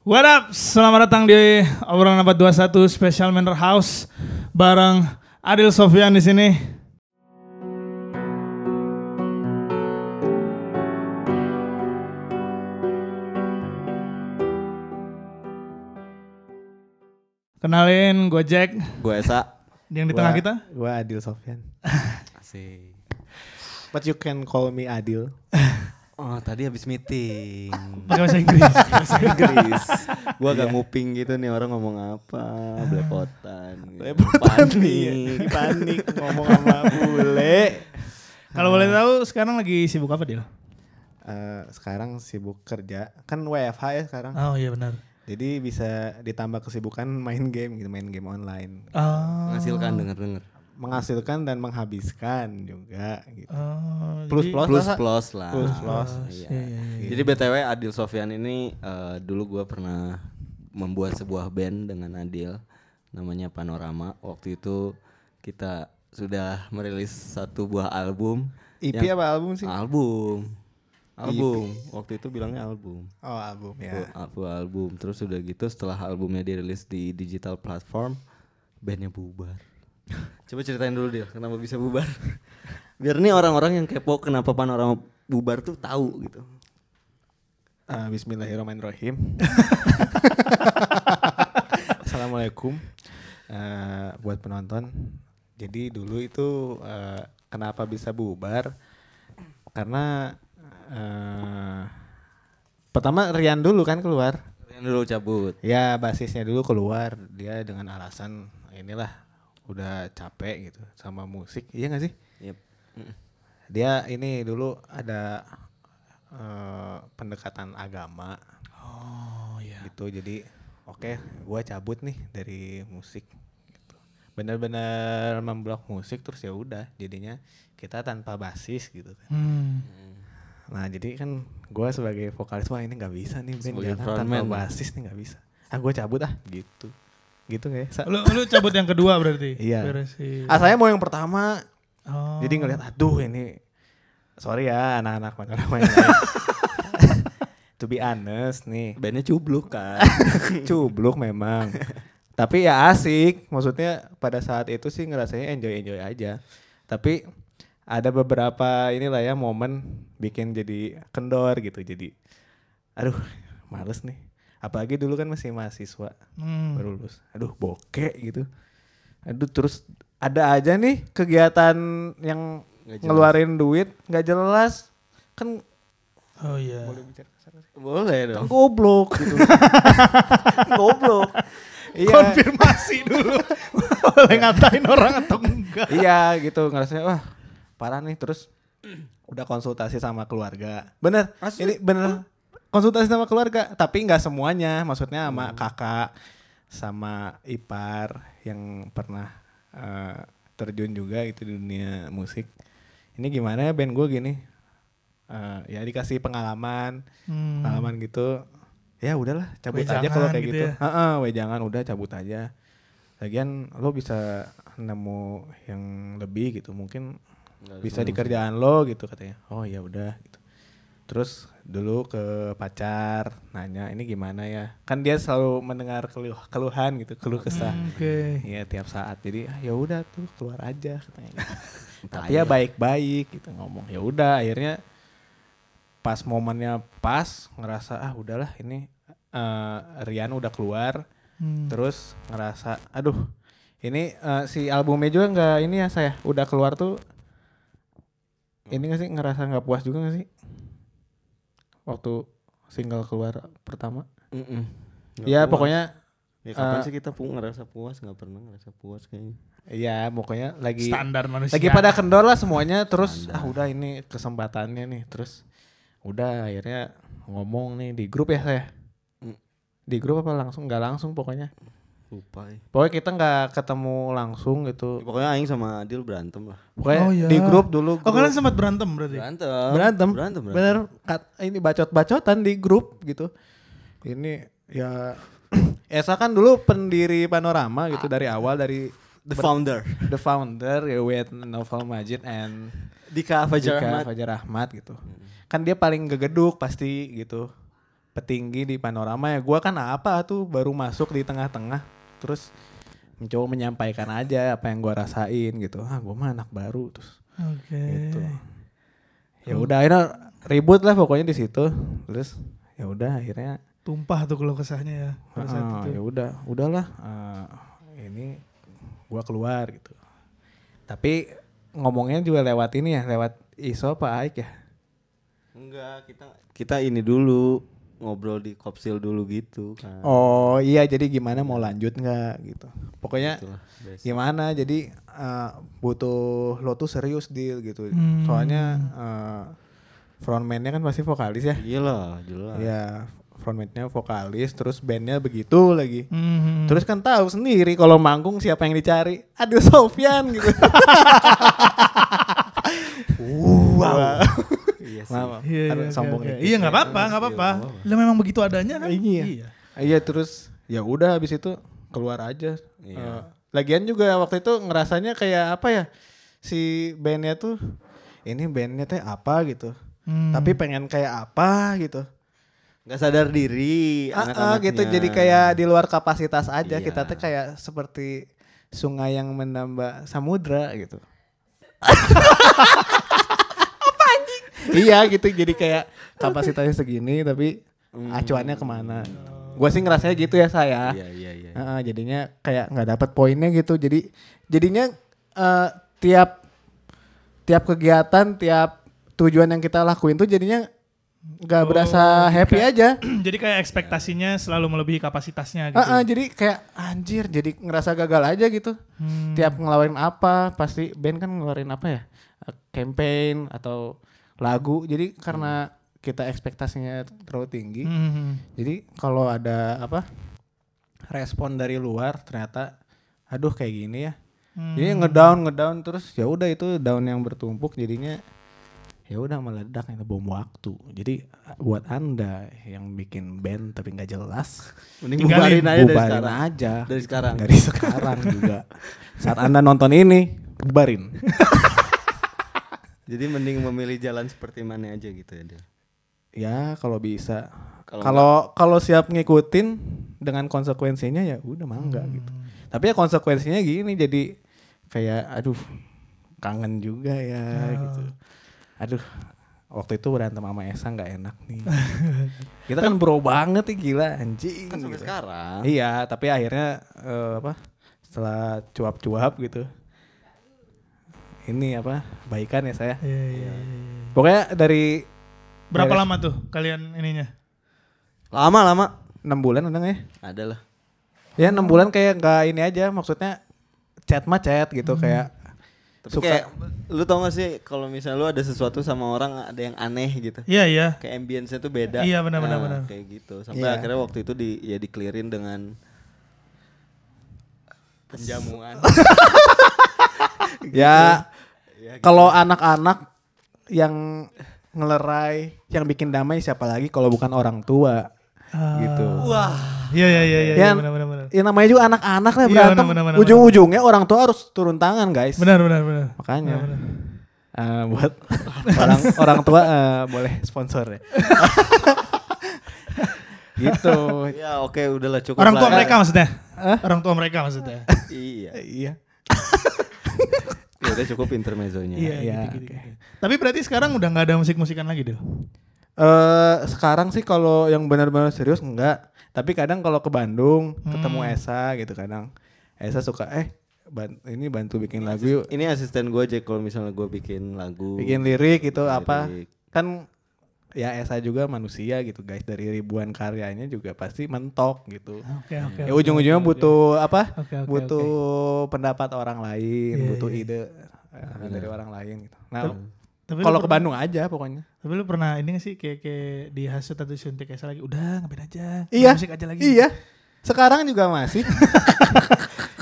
What up? Selamat datang di obrolan abad 21 Special Manor House bareng Adil Sofyan di sini. Kenalin gue Jack Gue Esa. yang di tengah Gua- kita. Gua Adil Sofyan. Asik. But you can call me Adil. Oh tadi habis meeting. Pakai bahasa Inggris. Bahasa Inggris. Gue agak nguping gitu nih orang ngomong apa. Belepotan. gitu. Belepotan Panik. Panik ngomong sama bule. Kalau boleh tahu sekarang lagi sibuk apa Dil? Eh, sekarang sibuk kerja. Kan WFH ya sekarang. Oh iya benar. Jadi bisa ditambah kesibukan main game gitu, main game online. Oh, Menghasilkan denger-denger. Menghasilkan dan menghabiskan juga gitu. oh, Plus jadi- plus Plus lah, Sa. plus lah. Plus plus. Iya. Iya, iya, iya. Jadi BTW Adil Sofyan ini eh, dulu gue pernah membuat sebuah band dengan Adil namanya Panorama. Waktu itu kita sudah merilis satu buah album. EP yang- apa album sih? Album. Album. Waktu itu bilangnya album. Oh album ya. Album, album. Terus udah gitu setelah albumnya dirilis di digital platform, bandnya bubar. Coba ceritain dulu dia kenapa bisa bubar. Biar nih orang-orang yang kepo kenapa panorama bubar tuh tahu gitu. Eh, Bismillahirrahmanirrahim. Assalamualaikum Eh, buat penonton. Jadi dulu itu eh, kenapa bisa bubar? Karena eh, pertama Rian dulu kan keluar. Yang dulu cabut. Ya basisnya dulu keluar dia dengan alasan inilah udah capek gitu sama musik. Iya gak sih? Yep. Dia ini dulu ada eh, pendekatan agama Oh iya. gitu jadi oke gua cabut nih dari musik gitu. bener-bener memblok musik terus ya udah jadinya kita tanpa basis gitu kan Hmm. nah jadi kan gua sebagai vokalis wah ini nggak bisa nih band tanpa basis nih nggak bisa ah gua cabut ah gitu gitu nggak ya Sa- Lu lu cabut yang kedua berarti? Iya. Ah saya mau yang pertama Oh. jadi ngeliat aduh ini sorry ya anak-anak lain. to be honest nih Bandnya cubluk kan. cubluk memang tapi ya asik maksudnya pada saat itu sih ngerasanya enjoy enjoy aja tapi ada beberapa inilah ya momen bikin jadi kendor gitu jadi aduh males nih apalagi dulu kan masih mahasiswa Hmm. baru lulus aduh bokeh gitu aduh terus ada aja nih kegiatan yang jelas. ngeluarin duit nggak jelas kan Oh iya. boleh bicara? Boleh Kan dong. goblok gitu Goblok. iya Konfirmasi dulu. Boleh ngatain orang atau enggak? iya gitu ngerasanya wah parah nih terus udah konsultasi sama keluarga bener Asli? ini bener konsultasi sama keluarga tapi nggak semuanya. Maksudnya sama kakak sama ipar yang pernah eh, terjun juga itu di dunia musik. Ini gimana ya band gue gini? Eh, ya dikasih pengalaman Hmm. pengalaman gitu. Ya udahlah cabut aja Wejangan kalau kayak gitu gitu, ya. Heeh, wejangan udah cabut aja. Lagian lo bisa nemu yang lebih gitu mungkin bisa di kerjaan lo gitu katanya. Oh ya udah terus dulu ke pacar nanya ini gimana ya? Kan dia selalu mendengar keluh keluhan gitu keluh kesah. Hmm, Oke. Iya tiap saat. Jadi ah, ya udah tuh keluar aja katanya gitu. tapi ya baik-baik gitu ngomong. Ya udah akhirnya pas momennya pas ngerasa ah udahlah ini eh, Rian udah keluar. Hmm. terus ngerasa aduh ini eh, si albumnya juga nggak ini ya saya udah keluar tuh ini gak sih? Ngerasa nggak puas juga gak sih waktu single keluar pertama Mm-mm. Nggak ya puas. pokoknya Ya kapan eh, sih kita pu ngerasa puas? Nggak pernah ngerasa puas kayaknya. Iya, pokoknya lagi Standar manusia. lagi pada kendor lah semuanya terus ah udah ini kesempatannya nih terus udah akhirnya ngomong nih di grup ya saya Hmm. di grup apa langsung nggak langsung pokoknya Lupa ya. pokoknya kita nggak ketemu langsung gitu Pokoknya Aing sama Adil berantem lah. pokoknya Oh, iya. di grup dulu Oh grup- kalian sempat berantem berarti? Berantem. berantem Berantem. berantem. bener kat, ini bacot-bacotan di grup gitu ini ya Esa kan dulu pendiri panorama gitu dari awal dari The founder. the founder ya with Novel Majid and Dika Fajar Dika Ahmad. Fajar Ahmad gitu. Kan dia paling gegeduk pasti gitu. petinggi di panorama ya gua kan apa tuh baru masuk di tengah-tengah terus mencoba menyampaikan aja apa yang gua rasain gitu. Ah gua mah anak baru terus Oke. gitu. Ya udah akhirnya ribut lah pokoknya di situ. Terus ya udah akhirnya Tumpah tuh kalau kesahnya ya ah, itu. ya udah udahlah ah, ini gua keluar gitu. Tapi ngomongnya juga lewat ini ya lewat iso apa Aik ya? Enggak, kita kita ini dulu ngobrol di kopsil dulu gitu kan. oh iya jadi gimana mau lanjut nggak gitu pokoknya Itulah, gimana jadi eh, butuh lo tuh serius deal gitu Hmm. soalnya eh, frontman-nya kan pasti vokalis ya Iyalah, jelas. Iya, frontman-nya vokalis, terus bandnya begitu lagi. Mhm. Terus kan tahu sendiri kalau manggung siapa yang dicari. Aduh Sofyan gitu. wow. Iya sih. Maaf, Iya, harus iya, sombong oke. Iya nggak apa-apa, nggak apa-apa. Lah memang begitu adanya kan? Iya. Iya terus ya udah habis itu keluar aja. Iya. Eh, lagian juga waktu itu ngerasanya kayak apa ya? Si bandnya tuh ini bandnya teh apa gitu. Hmm. Tapi pengen kayak apa gitu. Nggak sadar diri Ah, ah, anak-anaknya. gitu jadi kayak di luar kapasitas aja Iya. kita tuh kayak seperti sungai yang menambah samudra gitu. iya gitu jadi kayak kapasitasnya segini tapi acuannya ke mana? Gue sih ngerasanya gitu ya saya. Iya, iya, iya. Heeh, jadinya kayak nggak dapat poinnya gitu. Jadi jadinya eh, tiap tiap kegiatan, tiap tujuan yang kita lakuin tuh jadinya nggak Oh, berasa happy kayak- aja. jadi kayak ekspektasinya selalu melebihi kapasitasnya gitu. Heeh, jadi kayak anjir, jadi ngerasa gagal aja gitu. Hmm. Tiap ngeluarin apa, pasti band kan ngeluarin apa ya? Eh, Campaign atau lagu. Jadi karena kita ekspektasinya terlalu tinggi, Mhm. jadi kalau ada apa? respon dari luar ternyata aduh kayak gini ya. Hmm. Jadi ngedown ngedown terus ya udah itu down yang bertumpuk jadinya ya udah meledak itu bom waktu. Jadi buat anda yang bikin band tapi nggak jelas, Mending bubarin aja dari bubarin sekarang. aja. Dari sekarang. Dari sekarang juga. Saat anda nonton ini, bubarin. Jadi mending memilih jalan seperti mana aja gitu ya, Del. Ya kalau bisa. Kalau Kalau siap ngikutin dengan konsekuensinya ya udah mangga gitu. Tapi ya konsekuensinya gini jadi kayak aduh kangen juga ya gitu. Aduh waktu itu berantem sama Esa nggak enak nih. Kita kan bro banget nih gila anjing. Kan sampai gitu. sekarang. Iya, tapi akhirnya eh, apa? Setelah cuap-cuap gitu. Ini apa? Baikan ya saya. Iya, iya, iya. Pokoknya dari Berapa Beres. lama tuh kalian ininya? Lama lama. enam bulan udah nggak ya? Ada lah. Ya enam bulan kayak nggak ini aja, maksudnya chat mah chat gitu kayak Tapi Suka. kayak lu tau gak sih kalau misalnya lu ada sesuatu sama orang ada yang aneh gitu. Iya, iya. Kayak ambience-nya tuh beda. Iya, benar, benar, Nah, benar. Kayak gitu. Sampai Iya. akhirnya waktu itu di ya dikelirin dengan penjamuan. ya Ya, kalau anak-anak yang ngelerai, yang bikin damai siapa lagi kalau bukan orang tua gitu. Wah. Iya, iya, iya, iya, Yang- benar, benar, benar. Ya namanya juga anak-anak lah Iya, berantem. benar, Ujung-ujungnya orang tua harus turun tangan guys. Benar, benar, benar. Makanya Benar, benar. eh, buat orang orang tua eh, boleh sponsor ya. gitu. Ya oke udahlah cukup Orang lah. tua mereka maksudnya? Hah? Orang tua mereka maksudnya? Iya. Iya. Ya udah cukup intermezzonya. Iya, Iya, gitu, gitu, oke. gitu. Tapi berarti sekarang udah nggak ada musik-musikan lagi, Del? Eh sekarang sih kalau yang benar-benar serius enggak. Tapi kadang kalau ke Bandung ketemu Hmm. Esa gitu kadang Esa suka eh ban- ini bantu bikin lagu yuk. Ini asisten gue aja kalau misalnya gue bikin lagu. Bikin lirik gitu apa. Lirik. Kan ya Esa juga manusia gitu guys dari ribuan karyanya juga pasti mentok gitu. Oke, oke. ya oke, ujung-ujungnya oke, butuh apa? Oke, oke, butuh pendapat orang lain, Iya, butuh iya. ide eh, dari orang lain gitu. Nah, Tapi kalau ke pernah- Bandung aja pokoknya. Tapi lu pernah ini gak sih kayak kayak dihasut atau disuntik kayak lagi? Udah ngapain aja? Iya. Musik aja lagi. Iya. Sekarang juga masih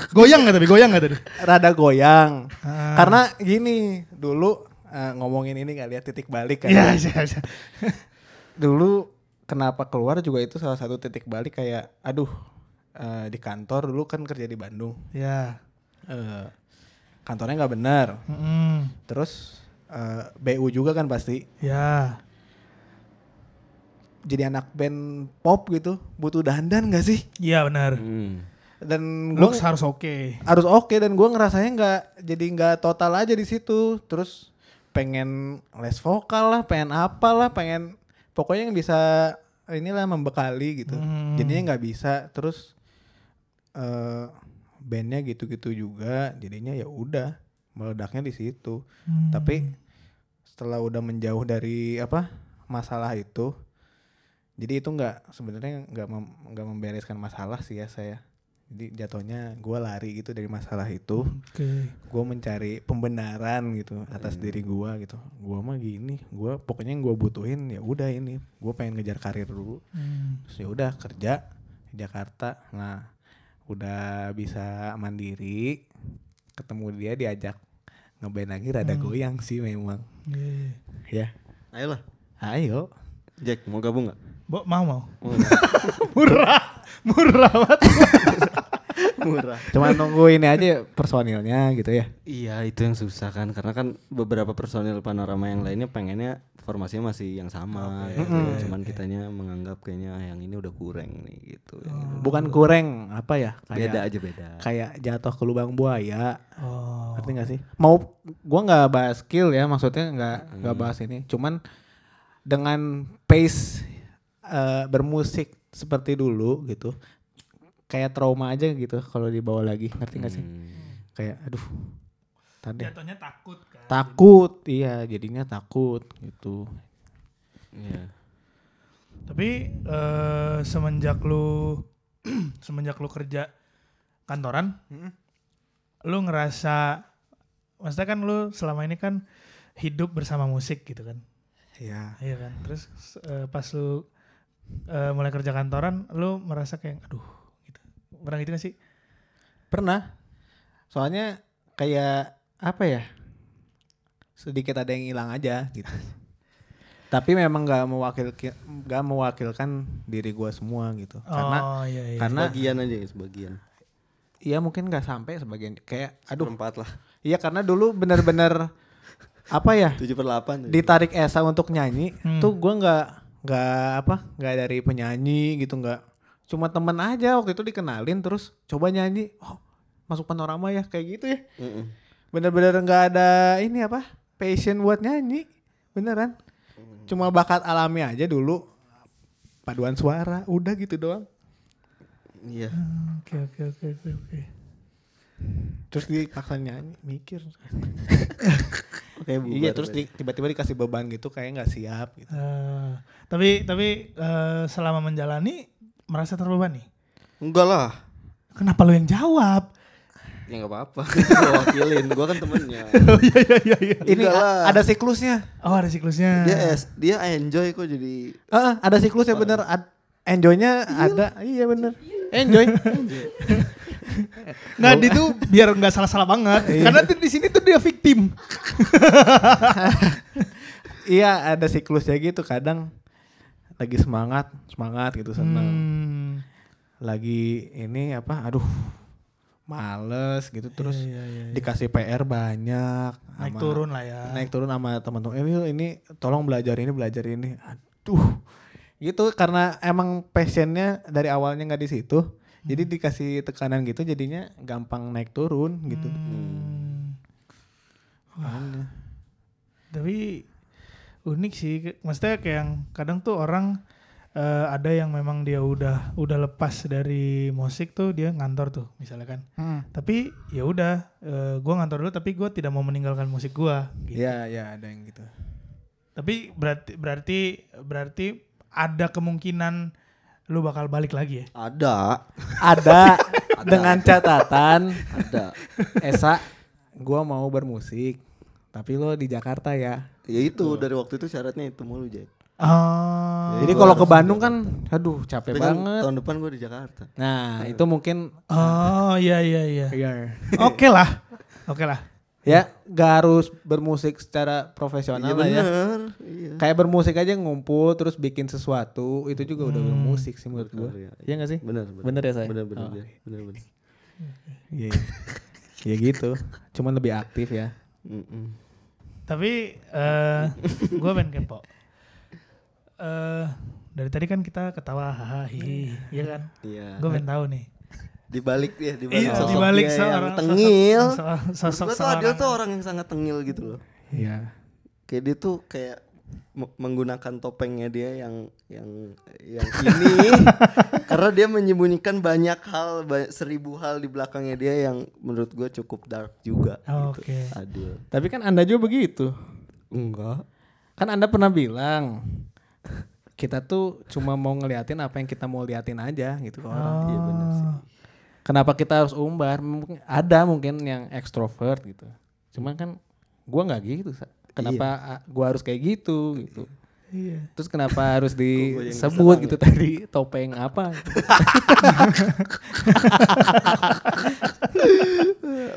Goyang gak tapi? Goyang gak tadi? rada goyang. Ah. Karena gini, dulu eh, ngomongin ini kali ya titik balik kan. Iya, iya, iya. Dulu kenapa keluar juga itu salah satu titik balik kayak aduh eh, di kantor dulu kan kerja di Bandung. Ya. Eh, kantornya nggak benar. Mm-mm. Terus eh, BU juga kan pasti. Ya. jadi anak band pop gitu butuh dandan gak sih? Iya benar. Hmm. Dan gue Looks harus oke. harus oke dan gue ngerasanya nggak jadi nggak total aja di situ. Terus pengen les vokal lah, pengen apa lah, pengen pokoknya yang bisa inilah membekali gitu. Hmm. Jadinya nggak bisa. Terus eh bandnya gitu-gitu juga. Jadinya ya udah meledaknya di situ. Hmm. Tapi setelah udah menjauh dari apa masalah itu, jadi itu nggak sebenarnya nggak mem- membereskan masalah sih ya saya. Jadi jatuhnya gue lari gitu dari masalah itu, Oke. gue mencari pembenaran gitu atas diri gue gitu. Gue mah gini, gue pokoknya yang gue butuhin ya udah ini, gue pengen ngejar karir dulu. Hmm. Terus ya udah kerja di Jakarta, nah udah bisa mandiri, ketemu dia diajak ngeband lagi rada goyang sih memang. Iya. Ya, Ayolah. ayo. Jack mau gabung nggak? Bo, mau mau. Murah. Murah banget. Murah. Cuma nunggu ini aja personilnya gitu ya. Iya itu yang susah kan karena kan beberapa personil panorama yang lainnya pengennya formasinya masih yang sama gitu. Cuman kitanya menganggap kayaknya "Ah, yang ini udah kurang nih gitu. Bukan kurang apa ya? Kayak Beda aja beda. kayak jatuh ke lubang buaya. Oh. Ngerti gak sih? Mau gua nggak bahas skill ya, maksudnya nggak nggak bahas ini. Cuman dengan pace eh, bermusik seperti dulu gitu, kayak trauma aja gitu kalau dibawa lagi. Ngerti gak sih? Hmm. Kayak aduh, tadi Jatuhnya takut kan. takut, iya jadinya takut gitu. Iya. Tapi eh, semenjak lu semenjak lu kerja kantoran, lu ngerasa maksudnya kan lu selama ini kan hidup bersama musik gitu kan. Ya. Iya kan. Terus eh, pas lu eh, mulai kerja kantoran, lu merasa kayak aduh. Pernah gitu gak sih? Pernah. Soalnya kayak apa ya? Sedikit ada yang hilang aja gitu. Tapi memang nggak mewakilkan nggak mewakilkan diri gua semua gitu. Karena oh iya iya. karena Sebagian aja ya sebagian. iya mungkin nggak sampai sebagian kayak aduh. Perempat lah. Iya karena dulu benar-benar apa ya? Tujuh per delapan. tuh. Ditarik Esa untuk nyanyi Hmm. tuh gua nggak nggak apa nggak dari penyanyi gitu nggak cuma temen aja waktu itu dikenalin terus coba nyanyi oh masuk panorama ya kayak gitu ya Mm-mm. bener-bener nggak ada ini apa passion buat nyanyi beneran cuma bakat alami aja dulu paduan suara udah gitu doang Iya. Oke oke oke oke oke. terus dipaksa nyanyi mikir Oke bubar. iya terus di- tiba-tiba dikasih beban gitu kayak nggak siap gitu Eh, tapi tapi eh, selama menjalani merasa terbebani. Enggak lah. Kenapa lu yang jawab? Ya nggak apa-apa. Gua wakilin. Gua kan temennya. oh iya iya iya iya. ini Enggak lah. ada siklusnya Oh ada siklusnya. Dia es, dia enjoy kok jadi Heeh, ada siklusnya bener Ad- enjoynya ada iya bener enjoy Nggak dia tuh biar nggak salah-salah banget. Karena tuh di sini tuh dia victim. iya ada siklusnya gitu kadang lagi semangat semangat gitu seneng Hmm. lagi ini apa aduh males gitu terus Iya, iya, iya. dikasih PR banyak Naik sama- turun lah ya. naik turun sama teman-teman ini ini tolong belajar ini belajar ini aduh gitu karena emang passionnya dari awalnya nggak di situ jadi dikasih tekanan gitu jadinya gampang naik turun gitu Hmm. Makanya. Tapi unik sih. Maksudnya kayak yang kadang tuh orang eh, ada yang memang dia udah udah lepas dari musik tuh dia ngantor tuh misalnya kan. Hmm. Tapi ya udah, eh, gua ngantor dulu tapi gua tidak mau meninggalkan musik gua. Gitu. Iya, iya ada yang gitu. Tapi berarti berarti berarti ada kemungkinan lu bakal balik lagi ya. ada, Ada dengan catatan ada. Esa, gua mau bermusik, tapi lo di Jakarta ya. Ya itu dari waktu itu syaratnya itu mulu Jack. Oh. Jadi gua kalau ke Bandung kan, aduh capek Tapi kan banget. tahun depan gue di Jakarta. Nah itu mungkin, Oh iya iya iya. ya, Oke lah. Oke lah. ya gak harus bermusik secara profesional Iya lah ya. bener. Iya. Kayak bermusik aja ngumpul terus bikin sesuatu, itu juga udah bermusik sih menurut gua. Bener, Iya gak sih? Bener, bener. Bener ya saya? Bener, bener, Oh. bener, bener, bener. Iya. iya. Ya gitu, cuman lebih aktif ya. Mm-mm. Tapi eh gue pengen kepo. Eh dari tadi kan kita ketawa hahaha hihi, ya kan? Iya. Gue pengen tahu nih. Di balik ya, di balik Iya, sosok di balik dia seorang yang tengil. sosok, sosok, sosok Gue tuh Adil seorang- tuh orang yang sangat tengil gitu loh. Iya. Kayak dia tuh kayak menggunakan topengnya dia yang yang yang ini karena dia menyembunyikan banyak hal ba- seribu hal di belakangnya dia yang menurut gue cukup dark juga gitu. Oke. Adil Tapi kan Anda juga begitu. enggak Kan Anda pernah bilang kita tuh cuma mau ngeliatin apa yang kita mau liatin aja gitu ke orang. iya benar sih Oh. Kenapa kita harus umbar? Mungkin ada mungkin yang ekstrovert gitu. Cuman kan gua nggak gitu. Sa. Kenapa ah, gua harus kayak gitu gitu. Iya. Terus kenapa harus disebut gitu tadi topeng apa?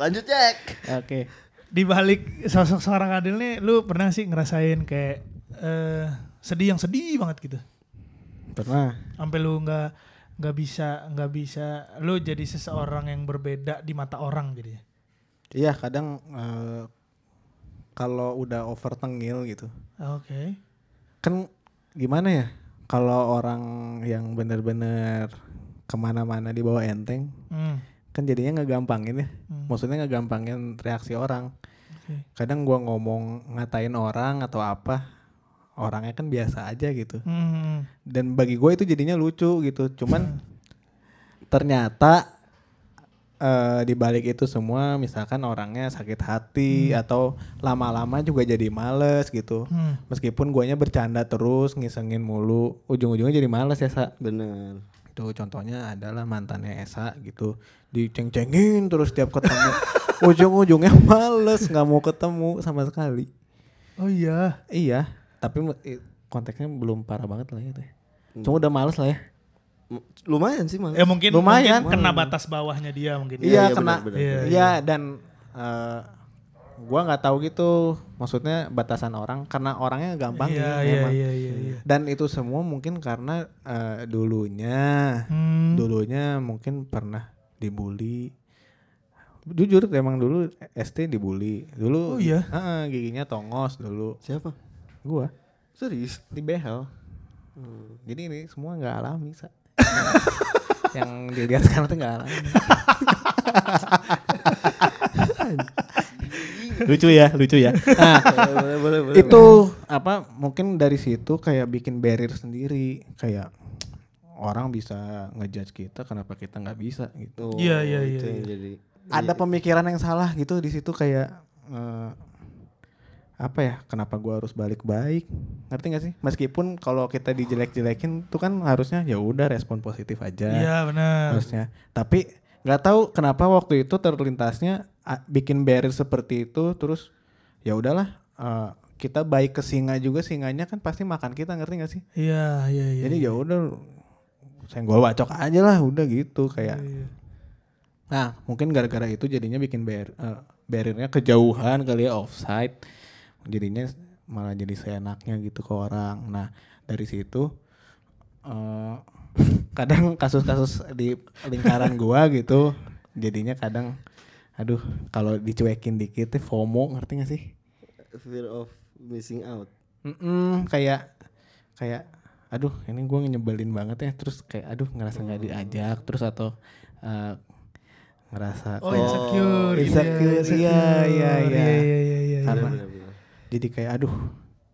lanjut Jack Oke. Di balik sosok seorang Adil nih, lu pernah sih ngerasain kayak eh, sedih yang sedih banget gitu? Pernah. Sampai lu nggak nggak bisa nggak bisa lu jadi seseorang yang berbeda di mata orang gitu ya? Iya kadang eh, kalau udah over tengil gitu. Oke. Kan gimana ya? Kalau orang yang bener-bener ke mana-mana dibawa enteng, Hmm. kan jadinya ngegampangin ya. Hmm. Maksudnya ngegampangin reaksi orang. Oke. Kadang gua ngomong ngatain orang atau apa, orangnya kan biasa aja gitu. Hmm. Dan bagi gue itu jadinya lucu gitu. Cuman ternyata eh di balik itu semua misalkan orangnya sakit hati atau lama-lama juga jadi males gitu. Hmm. Meskipun guanya bercanda terus ngisengin mulu, ujung-ujungnya jadi males ya sa. bener Itu contohnya adalah mantannya Esa gitu, diceng-cengin terus tiap ketemu. Ujung-ujungnya males, nggak mau ketemu sama sekali. Oh iya. Iya, tapi konteksnya belum parah banget lah ya. teh. Cuma udah males lah ya. Lumayan sih malah Ya mungkin Lumayan. mungkin kena batas bawahnya dia mungkin. Iya, Iya iya, kena. Iya, Iya dan eh, gua nggak tahu gitu. Maksudnya batasan orang karena orangnya gampang Iya gitu iya memang. iya iya. iya. Dan itu semua mungkin karena eh, dulunya Hmm. dulunya mungkin pernah dibully. Jujur emang dulu ST dibully. Dulu Oh iya? Heeh, giginya tongos dulu. siapa Gua serius di behel. Hmm. Jadi ini semua nggak alami, Sa. yang dilihat sekarang tuh nggak lucu ya, lucu ya. Nah, boleh boleh boleh itu apa mungkin dari situ kayak bikin barrier sendiri, kayak orang bisa ngejudge kita kenapa kita nggak bisa gitu. Iya, iya, itu iya, yang iya. jadi Ada pemikiran yang salah gitu di situ kayak eh, apa ya? Kenapa gua harus balik baik? Ngerti gak sih? Meskipun kalau kita dijelek-jelekin tuh kan harusnya ya udah respon positif aja. Iya benar. harusnya. Tapi nggak tahu kenapa waktu itu terlintasnya bikin barrier seperti itu terus ya udahlah eh, kita baik ke singa juga singanya kan pasti makan kita ngerti gak sih? Iya iya iya. Jadi ya udah senggol bacok aja lah udah gitu kayak. Iya. Nah mungkin gara-gara itu jadinya bikin bar eh, barriernya kejauhan kali ya offside jadinya malah jadi seenaknya gitu ke orang. Nah dari situ eh, kadang kasus-kasus di lingkaran gua gitu jadinya kadang aduh kalau dicuekin dikit tuh FOMO ngerti gak sih? fear of missing out Mm-mm, kayak kayak aduh ini gue nyebelin banget ya terus kayak aduh ngerasa nggak diajak terus atau eh, ngerasa Oh kok- insecure. gitu ya, insecure, iya, iya, iya. Iya iya iya. iya. Jadi kayak aduh.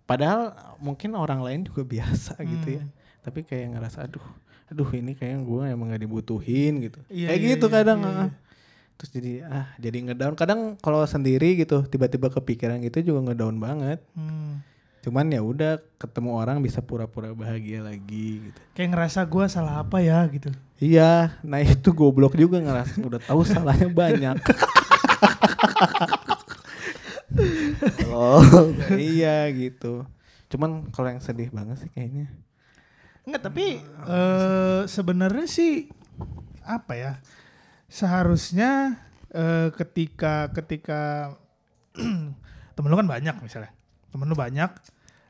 Padahal mungkin orang lain juga biasa gitu ya. Hmm. tapi kayak ngerasa aduh aduh ini kayaknya gue emang gak dibutuhin gitu. Iya, kayak iya, gitu iya, kadang iya, ah. terus jadi ah jadi ngedown. Kadang kalau sendiri gitu tiba-tiba kepikiran gitu juga ngedown banget. Hmm. cuman ya udah ketemu orang bisa pura-pura bahagia lagi gitu. Kayak ngerasa gue salah apa ya gitu. iya nah itu goblok juga ngerasa udah tahu salahnya banyak oh iya gitu cuman kalau yang sedih banget sih kayaknya Enggak, tapi eh sebenarnya sih apa ya? Seharusnya eh, ketika ketika temen lu kan banyak misalnya. Temen lu banyak.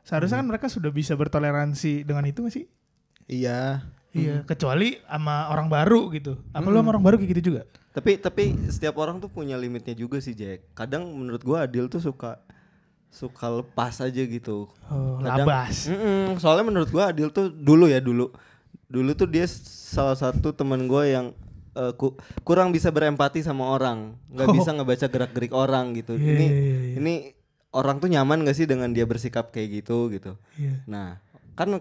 Seharusnya kan mereka sudah bisa bertoleransi dengan itu gak sih? iya Iya, kecuali sama orang baru gitu. Apa lu sama orang baru kayak gitu juga? tapi tapi setiap orang tuh punya limitnya juga sih Jack kadang menurut gua Adil tuh suka suka lepas aja gitu. Oh, Kadang- labas. Mm-mm, soalnya menurut gua Adil tuh dulu ya dulu. Dulu tuh dia salah satu teman gua yang eh, ku- kurang bisa berempati sama orang, nggak Oh. bisa ngebaca gerak-gerik orang gitu. Iya, ini iya, iya, iya. ini orang tuh nyaman gak sih dengan dia bersikap kayak gitu gitu. Iya. Nah, kan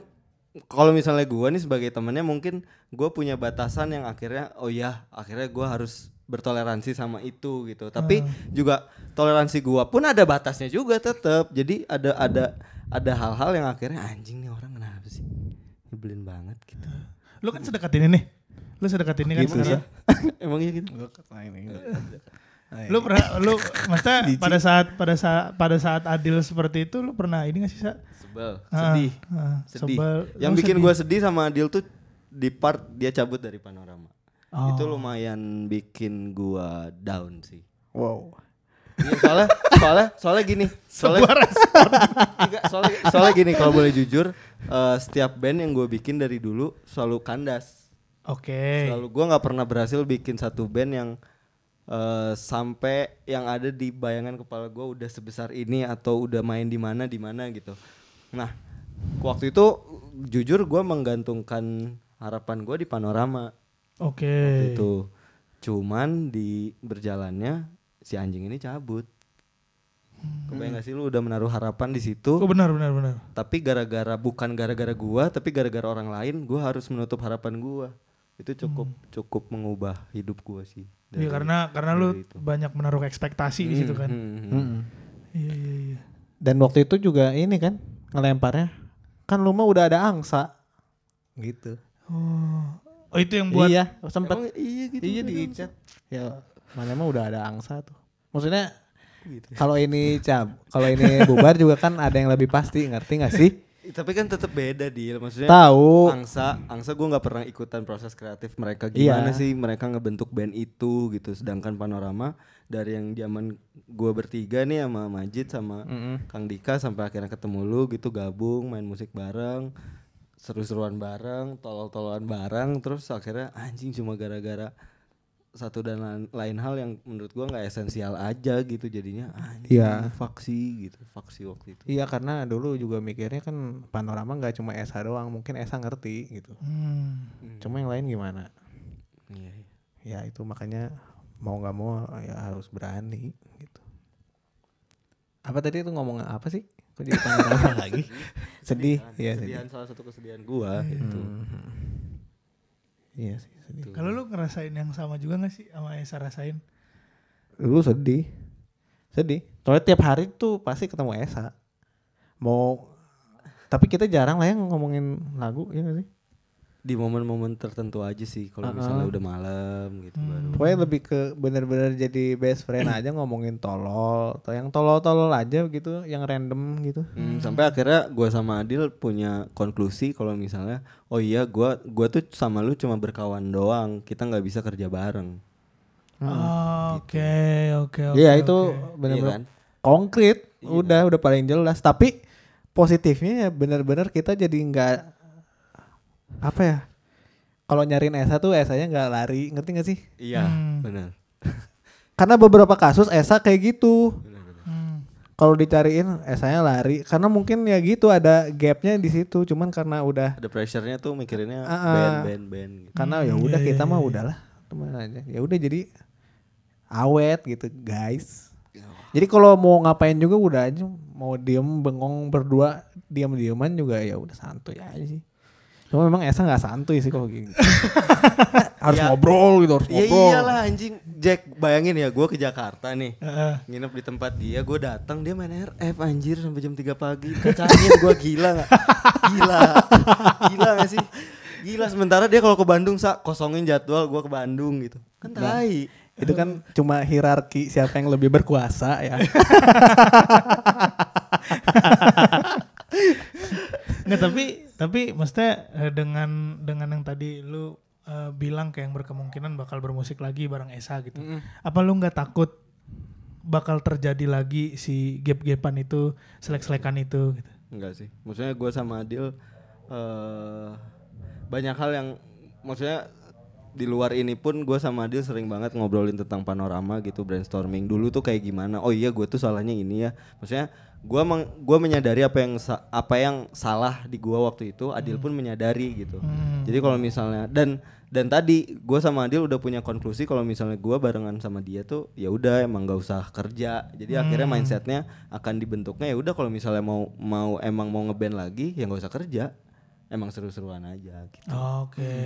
kalau misalnya gua nih sebagai temennya mungkin gua punya batasan yang akhirnya oh ya, akhirnya gua harus bertoleransi sama itu gitu. Tapi juga toleransi gua pun ada batasnya juga tetap. Jadi ada ada ada hal-hal yang akhirnya anjing nih orang kenapa sih? Nyebelin banget gitu. Lu kan sedekat ini nih. Lu sedekat ini kan. Gitu sekarang. Emang iya gitu. Lu pernah lu maksudnya pada saat pada saat pada saat adil seperti itu lu pernah ini gak sih Sa? Sebel, Ah, sedih. ah, sedih. sebel. Yang Lu bikin sedih. gua sedih sama Adil tuh di part dia cabut dari panorama. Oh. Itu lumayan bikin gua down sih. Wow. Iya, soalnya soalnya soalnya gini soalnya Enggak, soalnya, soalnya gini kalau boleh jujur eh, setiap band yang gue bikin dari dulu selalu kandas Oke. selalu gue nggak pernah berhasil bikin satu band yang eh, sampai yang ada di bayangan kepala gue udah sebesar ini atau udah main di mana di mana gitu nah waktu itu jujur gue menggantungkan harapan gue di panorama Oke. waktu itu cuman di berjalannya si anjing ini cabut kebayang gak sih lu udah menaruh harapan di situ Oh benar benar benar. tapi gara-gara bukan gara-gara gua tapi gara-gara orang lain gua harus menutup harapan gua itu cukup cukup mengubah hidup gua sih Hmm. Iya karena karena lu itu. banyak menaruh ekspektasi di situ kan. Hmm, hmm. Iya iya iya. Dan waktu itu juga ini kan ngelemparnya kan lu mah udah ada angsa. Gitu. Oh. Oh itu yang buat iya, sempet Emang iya gitu iya di chat. Ya, mana mah udah ada angsa tuh. Maksudnya Gitu. kalau ini cab, kalau ini bubar juga kan ada yang lebih pasti, ngerti gak sih? Ih, tapi kan tetap beda deal maksudnya Tahu. angsa angsa gua nggak pernah ikutan proses kreatif mereka Iya. gimana sih mereka ngebentuk band itu gitu sedangkan panorama dari yang zaman gua bertiga nih sama Majid sama Mm-mm. Kang Dika sampai akhirnya ketemu lu gitu gabung main musik bareng seru-seruan bareng tolol-tololan bareng terus akhirnya anjing cuma gara-gara satu dan lain, lain hal yang menurut gua nggak esensial aja gitu jadinya anjing Iya. faksi gitu faksi waktu itu Iya karena dulu juga mikirnya kan panorama nggak cuma Esa doang, mungkin Esa ngerti gitu. Hmm. Cuma yang lain gimana? iya, iya. Ya itu makanya mau nggak mau ya harus berani gitu. Apa tadi itu ngomong apa sih? Kok jadi panorama lagi? Sedih, iya sedih. kesedihan salah satu kesedihan gua itu Mhm. Iya sih sedih. Kalau lu ngerasain yang sama juga gak sih sama Esa rasain? Dulu sedih, sedih. Soalnya tiap hari tuh pasti ketemu Esa. Mau tapi kita jarang lah yang ngomongin lagu ya gak sih? Di momen-momen tertentu aja sih kalau Uh-uh. misalnya udah malam gitu Hmm. baru Pokoknya lebih ke bener-bener jadi best friend aja ngomongin tolol atau yang tolol-tolol aja gitu, yang random gitu. Hmm, sampai akhirnya gua sama Adil punya konklusi kalau misalnya oh iya gua gua tuh sama lu cuma berkawan doang kita nggak bisa kerja bareng Oh, Oke oke oke. Iya itu oke. bener-bener Iya kan? konkret, Iya udah udah paling jelas. Tapi positifnya ya bener-bener kita jadi nggak apa ya? Kalau nyariin Esa tuh Esanya nggak lari, ngerti gak sih? iya Hmm. benar Karena beberapa kasus Esa kayak gitu. Hmm. Kalau dicariin Esanya lari, karena mungkin ya gitu ada gapnya di situ. Cuman karena udah ada pressure-nya tuh mikirinnya Ah, ah. band band band gitu. karena Hmm, ya udah iya, kita iya, mah iya. udahlah teman aja ya udah jadi awet gitu guys jadi kalau mau ngapain juga udah aja mau diem bengong berdua diam diaman juga ya udah santuy aja sih cuma memang Esa nggak santuy sih kalau gitu. Harus Ya. ngobrol gitu harus Ya ngobrol. iyalah anjing. Jack bayangin ya gua ke Jakarta nih. Heeh. nginep di tempat dia gue datang dia main RF anjir sampai jam 3 pagi. Kacangin gue gila nggak? Gila. Gila gak sih? Gila sementara dia kalau ke Bandung sa kosongin jadwal gue ke Bandung gitu. Kan tai. itu kan cuma hierarki siapa yang lebih berkuasa ya Nggak tapi tapi maksudnya eh, dengan dengan yang tadi lu eh, bilang kayak yang berkemungkinan bakal bermusik lagi bareng Esa gitu. Apa lu nggak takut bakal terjadi lagi si gap-gapan itu, selek-selekan itu gitu. enggak sih. Maksudnya gue sama Adil eh banyak hal yang maksudnya di luar ini pun gue sama Adil sering banget ngobrolin tentang panorama gitu brainstorming. Dulu tuh kayak gimana? Oh iya gue tuh salahnya ini ya. Maksudnya gue meng, gua menyadari apa yang apa yang salah di gue waktu itu Adil pun menyadari gitu. Hmm. jadi kalau misalnya dan dan tadi gue sama Adil udah punya konklusi kalau misalnya gue barengan sama dia tuh ya udah emang gak usah kerja. Jadi akhirnya mindsetnya akan dibentuknya ya udah kalau misalnya mau mau emang mau ngeband lagi ya nggak usah kerja emang seru-seruan aja gitu. Oke.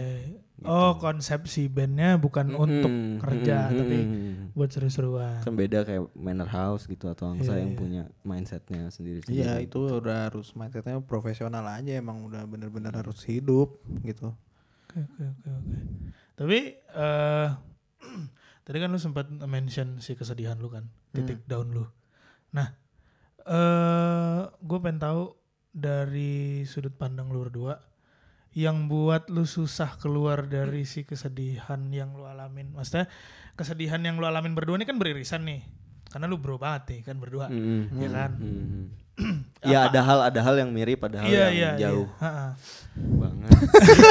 Oh, konsepsi bandnya bukan untuk Mm, kerja mm, tapi mm. buat seru-seruan. kan beda kayak Manor House gitu atau Angsa Iya, yang iya. punya mindsetnya sendiri Iya itu udah harus mindsetnya profesional aja emang udah bener-bener harus hidup gitu. Oke, oke, oke, oke. Tapi eh tadi kan lu sempat mention si kesedihan lu kan, titik down lu. Nah, eh gue pengen tahu dari sudut pandang lu berdua yang buat lu susah keluar dari si kesedihan yang lu alamin. Maksudnya kesedihan yang lu alamin berdua ini kan beririsan nih. Karena lu bro banget nih kan berdua. Mm, Ya kan? mm. ya ada hal ada hal yang mirip ada hal Iya, yang iya, jauh. Ha-ha. banget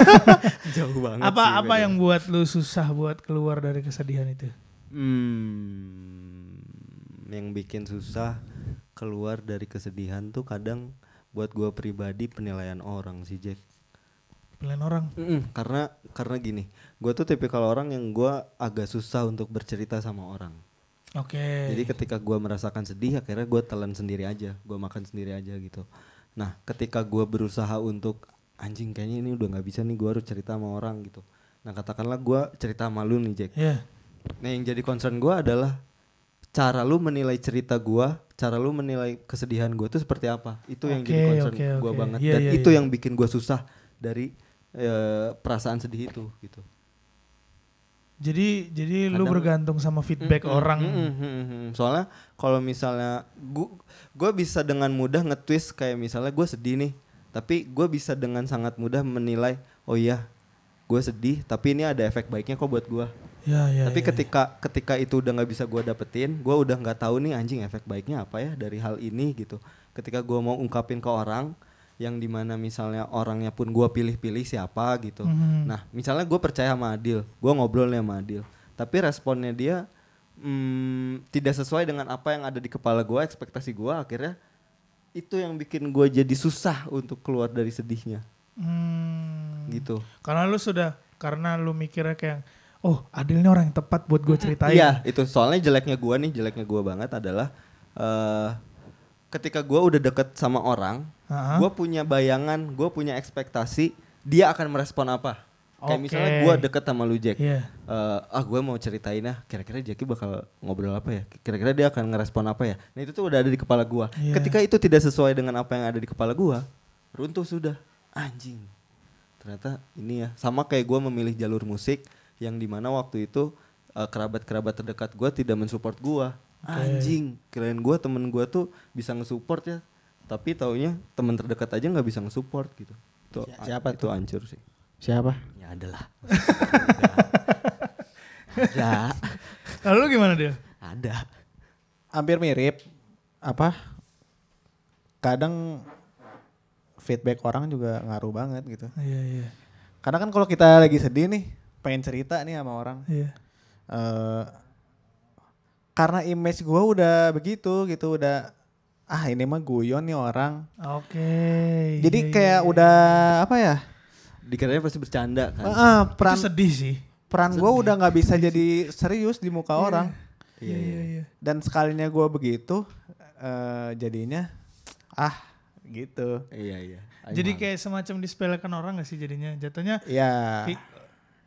jauh banget Apa sih apa yang buat lu susah buat keluar dari kesedihan itu? Hmm, yang bikin susah keluar dari kesedihan tuh kadang buat gua pribadi penilaian orang sih Jack. Pilihan orang. Mm-mm, karena karena gini, gua tuh tipikal orang yang gua agak susah untuk bercerita sama orang. Oke. Jadi ketika gua merasakan sedih, akhirnya gua telan sendiri aja, gua makan sendiri aja gitu. Nah, ketika gua berusaha untuk anjing kayaknya ini udah nggak bisa nih gua harus cerita sama orang gitu. Nah, katakanlah gua cerita sama lu nih Jack. Ya. Nah yang jadi concern gue adalah cara lu menilai cerita gua, cara lu menilai kesedihan gue itu seperti apa. Itu yang jadi Oke, concern oke, gua oke. banget. Iya, Dan iya, itu iya. yang bikin gua susah dari eh, perasaan sedih itu gitu. Jadi jadi lu Kadang- bergantung sama feedback Mm-mm, orang. mm-mm, mm-mm. Soalnya kalau misalnya gua gua bisa dengan mudah nge-twist kayak misalnya gue sedih nih, tapi gue bisa dengan sangat mudah menilai, oh iya, gue sedih, tapi ini ada efek baiknya kok buat gua. Ya ya. Tapi ya. ketika ketika itu udah nggak bisa gua dapetin, gua udah nggak tahu nih anjing efek baiknya apa ya dari hal ini gitu. Ketika gua mau ungkapin ke orang yang di mana misalnya orangnya pun gua pilih-pilih siapa gitu. Mhm. Nah, misalnya gue percaya sama Adil, gue ngobrol nih sama Adil, tapi responnya dia mm, tidak sesuai dengan apa yang ada di kepala gue, ekspektasi gue, akhirnya itu yang bikin gue jadi susah untuk keluar dari sedihnya, Hmm. gitu. Karena lu sudah karena lu mikirnya kayak oh Adil ini orang yang tepat buat gue ceritain. Iya, itu soalnya jeleknya gue nih, jeleknya gue banget adalah eh ketika gue udah deket sama orang, Ha-ha. gue punya bayangan, gue punya ekspektasi dia akan merespon apa. Kayak Oke. misalnya gue deket sama lu Jack, Iya. Eh, ah gue mau ceritain ah kira-kira Jackie bakal ngobrol apa ya kira-kira dia akan ngerespon apa ya nah itu tuh udah ada di kepala gue Iya. ketika itu tidak sesuai dengan apa yang ada di kepala gue runtuh sudah anjing ternyata ini ya sama kayak gue memilih jalur musik yang di mana waktu itu eh, kerabat-kerabat terdekat gue tidak mensupport gue anjing kirain gue temen gue tuh bisa ngesupport ya tapi taunya temen terdekat aja nggak bisa ngesupport gitu itu Si- siapa itu hancur sih Siapa? ya adalah ada Lalu lu gimana dia? ada Hampir mirip. Apa? Kadang feedback orang juga ngaruh banget gitu. Iya iya. Karena kan kalau kita lagi sedih nih, pengen cerita nih sama orang. Iya. eh karena image gua udah begitu gitu, udah ah ini mah guyon nih orang. Oke. Jadi iya, kayak iya, udah apa ya? dikiranya pasti bercanda kan Ah, ah, Itu peran sedih sih. peran gue udah nggak bisa jadi serius di muka orang. Iya iya iya. Dan sekalinya gue begitu, eh jadinya ah gitu. iya iya Jadi kayak semacam disepelekan orang gak sih jadinya? Jatuhnya Ya.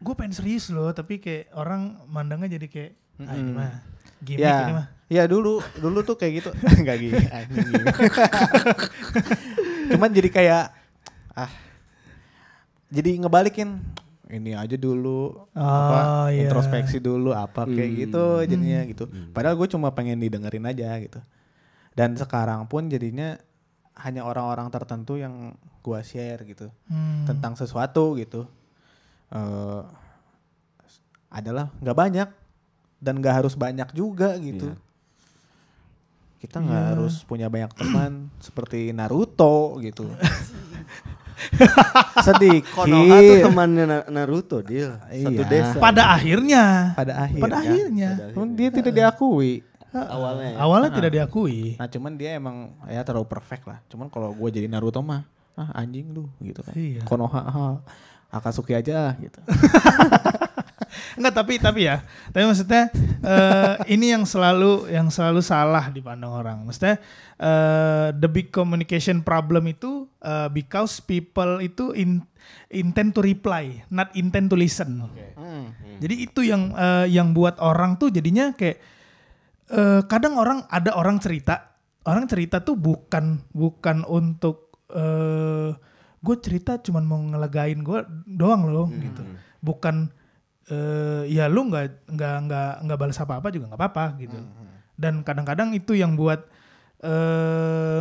Gue pengen serius loh, tapi kayak orang mandangnya jadi kayak ah ini mah gimmick ya, ini mah. ya dulu dulu tuh kayak gitu nggak gini, anjing gini. cuman jadi kayak ah jadi ngebalikin ini aja dulu apa Oh, iya. introspeksi dulu apa kayak Hmm. gitu jadinya gitu padahal gue cuma pengen didengerin aja gitu dan sekarang pun jadinya hanya orang-orang tertentu yang gua share gitu Hmm. tentang sesuatu gitu eh adalah nggak banyak dan nggak harus banyak juga gitu Iya. kita nggak Iya. harus punya banyak teman seperti Naruto gitu sedikit. Konoha tuh temannya Na- Naruto dia satu Iya. desa Pada akhirnya. pada akhir. Pada akhirnya. Cuman dia tidak diakui. awalnya ya. Awalnya tidak diakui. Nah cuman dia emang ya terlalu perfect lah. Cuman kalau gue jadi Naruto mah ah anjing lu gitu kan. Iya. Konoha ah, Akatsuki aja gitu. Enggak tapi tapi ya. Tapi maksudnya eh, ini yang selalu yang selalu salah dipandang orang. Maksudnya eh, the big communication problem itu eh, because people itu in, intend to reply, not intend to listen. Hmm. Jadi itu yang eh, yang buat orang tuh jadinya kayak eh, kadang orang ada orang cerita, orang cerita tuh bukan bukan untuk eh gue cerita cuman mau ngelegain gue doang loh gitu. Bukan eh ya lu nggak nggak nggak nggak balas apa-apa juga nggak apa-apa gitu. Dan kadang-kadang itu yang buat eh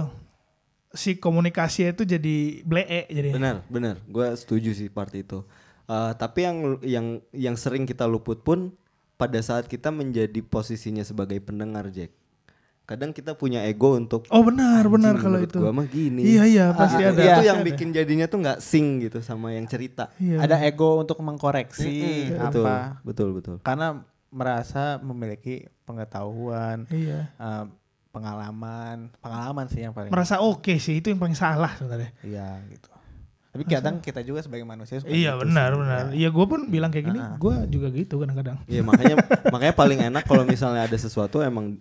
si komunikasi itu jadi blee jadi. benar benar gue setuju sih part itu Eh, tapi yang yang yang sering kita luput pun pada saat kita menjadi posisinya sebagai pendengar Jack kadang kita punya ego untuk Oh benar benar "Anjing, kalau menurut itu. gua mah gini Iya iya pasti Nah, ada. itu pasti yang ada. bikin jadinya tuh nggak sing gitu sama yang cerita Iya. Ada ego untuk mengkoreksi Mm-mm, betul apa. betul betul Karena merasa memiliki pengetahuan, Iya. eh, pengalaman, pengalaman sih yang paling. Merasa oke sih itu yang paling salah sebenarnya. Iya gitu. Tapi kadang kita juga sebagai manusia suka Iya gitu benar sih. benar. Ya. Iya gue pun bilang kayak gini, Ah. gue juga gitu kadang-kadang. Iya makanya makanya paling enak kalau misalnya ada sesuatu emang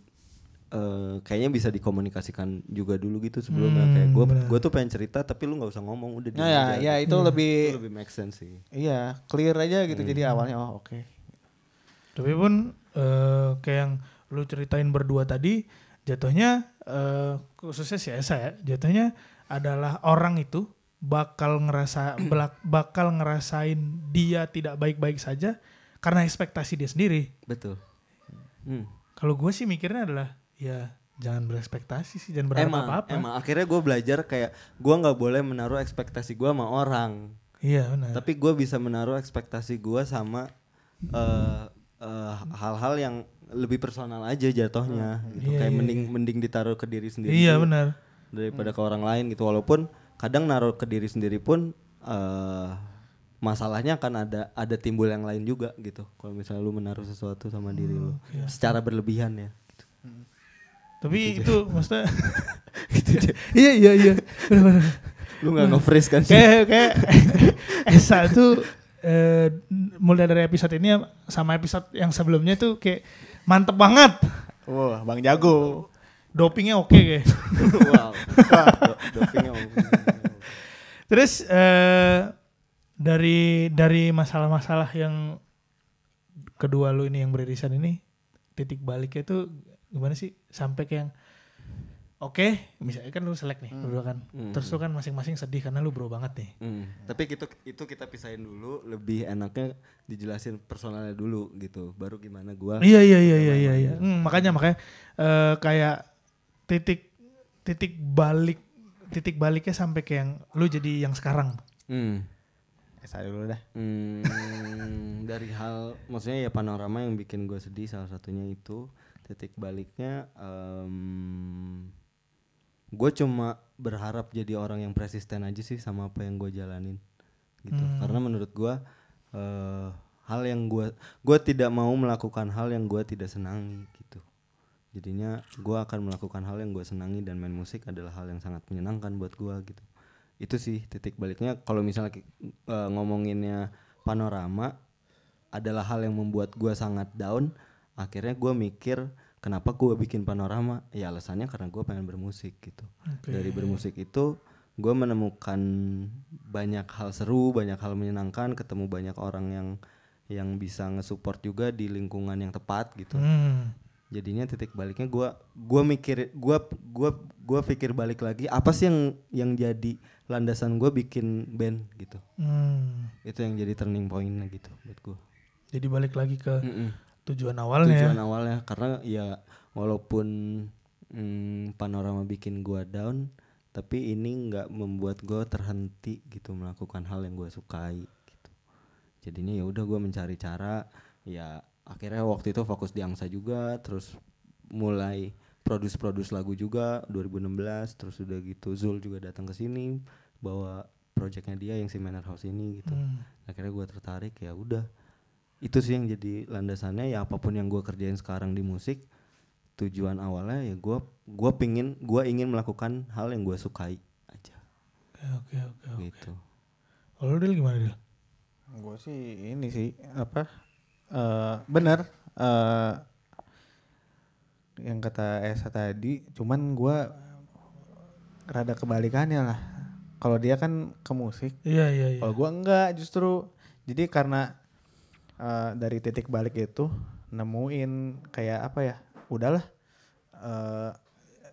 eh, kayaknya bisa dikomunikasikan juga dulu gitu sebelumnya Hmm, kayak gue gue tuh pengen cerita tapi lu nggak usah ngomong udah Nah, ya, ya itu Iya. lebih itu lebih make sense sih iya clear aja gitu. Jadi awalnya oh oke. Tapi pun eh, kayak yang lu ceritain berdua tadi, jatuhnya eh, khususnya si Esa ya, jatuhnya adalah orang itu bakal ngerasa belak- bakal ngerasain dia tidak baik-baik saja karena ekspektasi dia sendiri. betul Hmm. Kalau gue sih mikirnya adalah ya jangan berekspektasi sih, jangan berharap emang apa-apa. emang. Akhirnya gue belajar kayak gue nggak boleh menaruh ekspektasi gue sama orang. Iya benar. tapi gue bisa menaruh ekspektasi gue sama eh, eh, hal-hal yang lebih personal aja jatuhnya gitu. Iya, kayak iya, mending mending ditaruh ke diri sendiri Iya benar. daripada ke orang lain gitu. Walaupun kadang naruh ke diri sendiri pun eh masalahnya akan ada ada timbul yang lain juga gitu. Kalau misalnya lu menaruh sesuatu sama diri lu secara berlebihan ya gitu. Tapi itu maksudnya Iya iya iya. Benar-benar. lu nggak nge-freeze kan sih kayak kayak Esa tuh eh, mulai dari episode ini sama episode yang sebelumnya tuh kayak mantep banget. Wah, Bang Jago. Dopingnya oke kayak. wow Do- dopingnya. Terus eh, dari dari masalah-masalah yang kedua lu ini yang beririsan ini titik baliknya tuh gimana sih sampai kayak yang oke misalnya kan lu selek nih berdua kan Hmm. terus lu kan masing-masing sedih karena lu bro banget nih Hmm, Tapi itu itu kita pisahin dulu, lebih enaknya dijelasin personalnya dulu gitu. Baru gimana gua. Iya iya iya iya iya. iya. Hmm, makanya makanya eh, kayak titik titik balik titik baliknya sampai kayak yang lu jadi yang sekarang. Hmm. Esa dulu dah. Hmm, dari hal maksudnya ya panorama yang bikin gue sedih salah satunya itu titik baliknya gue cuma berharap jadi orang yang persisten aja sih sama apa yang gue jalanin gitu. Karena menurut gue eh, hal yang gue gue tidak mau melakukan hal yang gue tidak senangi gitu. Jadinya gue akan melakukan hal yang gue senangi dan main musik adalah hal yang sangat menyenangkan buat gue gitu. Itu sih titik baliknya. Kalau misalnya eh, ngomonginnya panorama adalah hal yang membuat gue sangat down akhirnya gue mikir kenapa gue bikin panorama ya alasannya karena gue pengen bermusik gitu dari bermusik itu gue menemukan banyak hal seru banyak hal menyenangkan ketemu banyak orang yang yang bisa ngesupport juga di lingkungan yang tepat gitu Hmm. jadinya titik baliknya gua gua mikir gua gua gua pikir balik lagi apa sih yang yang jadi landasan gua bikin band gitu Hmm. itu yang jadi turning pointnya gitu buat gua Jadi balik lagi ke Mm-mm. Tujuan awalnya. tujuan awalnya karena ya walaupun mm, panorama bikin gua down tapi ini nggak membuat gua terhenti gitu melakukan hal yang gua sukai gitu jadinya ya udah gua mencari cara ya akhirnya waktu itu fokus di angsa juga terus mulai produce produce lagu juga 2016 terus udah gitu Zul juga datang ke sini bawa projectnya dia yang si Manor House ini gitu Hmm. akhirnya gue tertarik ya udah itu sih yang jadi landasannya ya apa pun yang gue kerjain sekarang di musik tujuan awalnya ya gue gua pingin gue ingin melakukan hal yang gue sukai aja Oke oke oke. gitu Kalau Dil gimana Dil? Gue sih ini sih apa eh bener eh yang kata Esa tadi, cuman gua rada kebalikannya lah. Kalau dia kan ke musik, Iya iya iya. kalau gua enggak justru. Jadi karena eh, dari titik balik itu nemuin kayak apa ya? Udahlah eh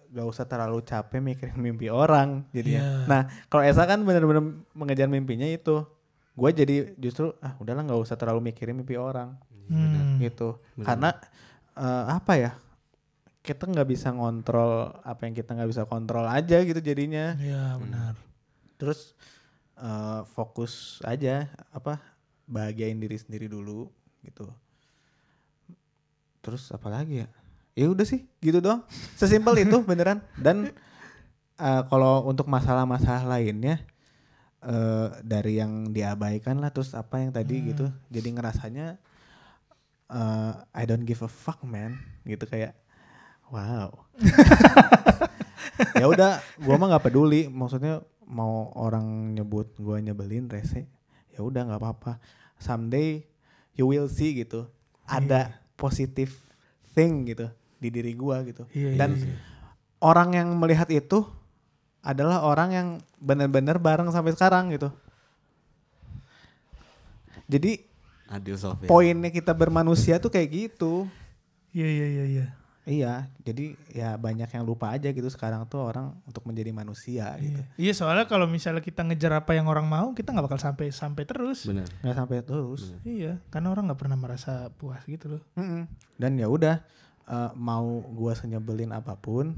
gak usah terlalu capek mikirin mimpi orang jadinya. Iya. Nah kalau Esa kan bener-bener mengejar mimpinya itu. Gue jadi justru ah udahlah nggak usah terlalu mikirin mimpi orang Hmm. gitu. Karena eh, apa ya? Kita nggak bisa ngontrol apa yang kita nggak bisa kontrol aja gitu jadinya. Iya benar. Terus eh, fokus aja apa bahagiain diri sendiri dulu gitu. Terus apa lagi ya? Ya udah sih gitu doang. Sesimpel itu beneran. Dan eh, kalau untuk masalah-masalah lainnya eh dari yang diabaikan lah terus apa yang tadi gitu. Jadi ngerasanya eh I don't give a fuck man gitu kayak wow. ya udah gua mah nggak peduli maksudnya mau orang nyebut gua nyebelin rese ya udah nggak apa-apa. Someday you will see gitu. Ada positive thing gitu di diri gua gitu. Iya, iya, dan iya. orang yang melihat itu adalah orang yang benar-benar bareng sampai sekarang gitu. Jadi Adil Sofia poinnya kita bermanusia tuh kayak gitu. Iya iya iya iya. Iya jadi ya banyak yang lupa aja gitu sekarang tuh orang untuk menjadi manusia gitu Iya. Iya soalnya kalau misalnya kita ngejar apa yang orang mau, kita nggak bakal sampai sampai terus. benar nggak sampai terus Iya, karena orang nggak pernah merasa puas gitu loh. Mm-mm. Dan ya udah eh, mau gua senyebelin apa pun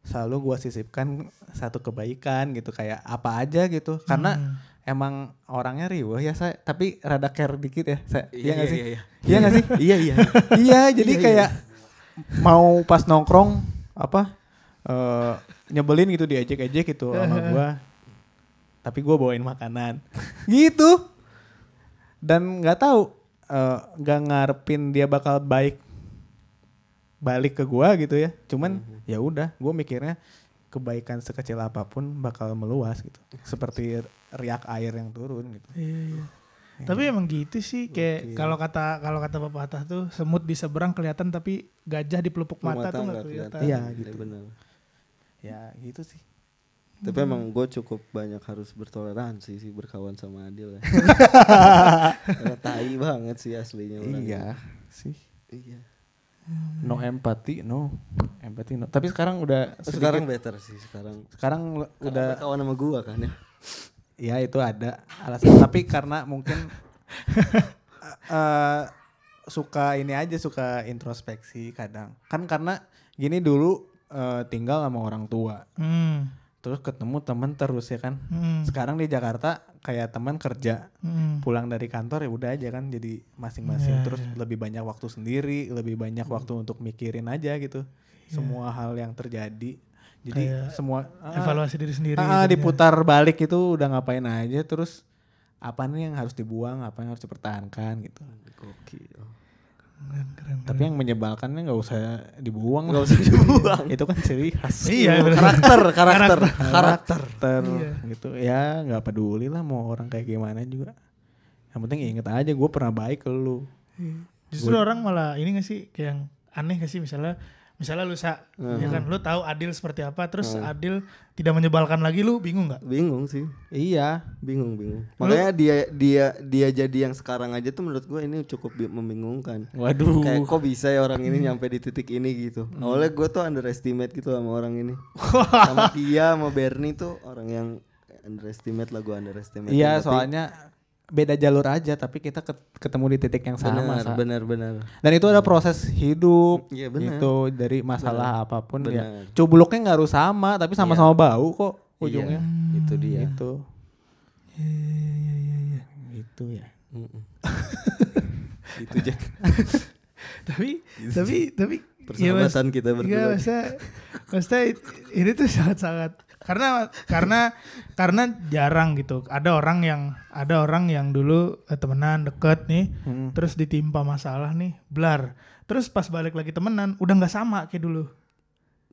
selalu gua sisipkan satu kebaikan gitu kayak apa aja gitu karena Hmm. emang orangnya riuh ya saya tapi rada care dikit ya saya iya nggak sih iya iya iya nggak sih iya iya iya jadi Iya, iya. Mau pas nongkrong apa eh nyebelin gitu diejek-ejek gitu sama gua. Tapi gua bawain makanan. Gitu. Dan nggak tahu eh, nggak ngarepin dia bakal baik balik ke gua gitu ya. Cuman ya udah gua mikirnya kebaikan sekecil apa pun bakal meluas gitu. Seperti riak air yang turun gitu. Iya iya. Tapi emang gitu sih kayak kalau kata kalau kata pepatah tuh semut di seberang kelihatan tapi gajah di pelupuk mata, tuh nggak kelihatan. Iya, gitu gitu. benar. Ya gitu sih. Tapi emang gue cukup banyak harus bertoleransi sih berkawan sama Adil ya. Tai banget sih aslinya orang iya sih. Iya. No empathy no. Empathy no. Tapi sekarang udah sedikit- sekarang better sih sekarang. Sekarang udah udah kawan sama gua kan ya ya itu ada alasan. Tapi karena mungkin eh, suka ini aja suka introspeksi kadang. Kan karena gini dulu eh, tinggal sama orang tua. Hmm. terus ketemu temen terus ya kan? Hmm. sekarang di Jakarta kayak teman kerja. Hmm. pulang dari kantor ya udah aja kan jadi masing-masing. Ya, terus lebih banyak waktu sendiri lebih banyak Hmm. waktu untuk mikirin aja gitu. Semua hal yang terjadi jadi Ya. Kayak semua ah, Evaluasi diri sendiri. ah, jadinya. diputar balik itu udah ngapain aja terus apa nih yang harus dibuang apa yang harus dipertahankan gitu gokil Keren, keren. tapi yang menyebalkannya nggak usah dibuang nggak usah dibuang itu kan ciri khas Iya, karakter karakter karakter karakter Iya. gitu ya nggak peduli lah mau orang kayak gimana juga yang penting inget aja gue pernah baik ke lu Iya. Justru orang malah ini gak sih kayak yang aneh gak sih misalnya misalnya lu sa ya kan lu tahu Adil seperti apa terus Adil tidak menyebalkan lagi lu bingung nggak? bingung sih. Iya. Bingung bingung. Makanya dia dia dia jadi yang sekarang aja tuh menurut gua ini cukup bi- membingungkan. Waduh. Kayak kok bisa ya orang ini nyampe di titik ini gitu. Awalnya gue tuh underestimate gitu sama orang ini. Sama dia sama Bernie tuh orang yang underestimate lah gue underestimate. Iya soalnya beda jalur aja tapi kita ket- ketemu di titik yang sama benar benar benar. Dan itu ada proses hidup Iya, benar. gitu dari masalah apa pun Benar. ya cubluknya nggak harus sama tapi sama-sama bau kok ujungnya. Iya, itu dia. Gitu. Iya iya iya iya. gitu ya. Mm-mm. itu Jack. Tapi tapi tapi ya mas, persahabatan kita Iya berdua maksudnya, maksudnya ini tuh sangat-sangat karena karena karena jarang gitu. Ada orang yang ada orang yang dulu eh, temenan deket nih, Hmm. terus ditimpa masalah nih, blar. Terus pas balik lagi temenan, udah nggak sama kayak dulu.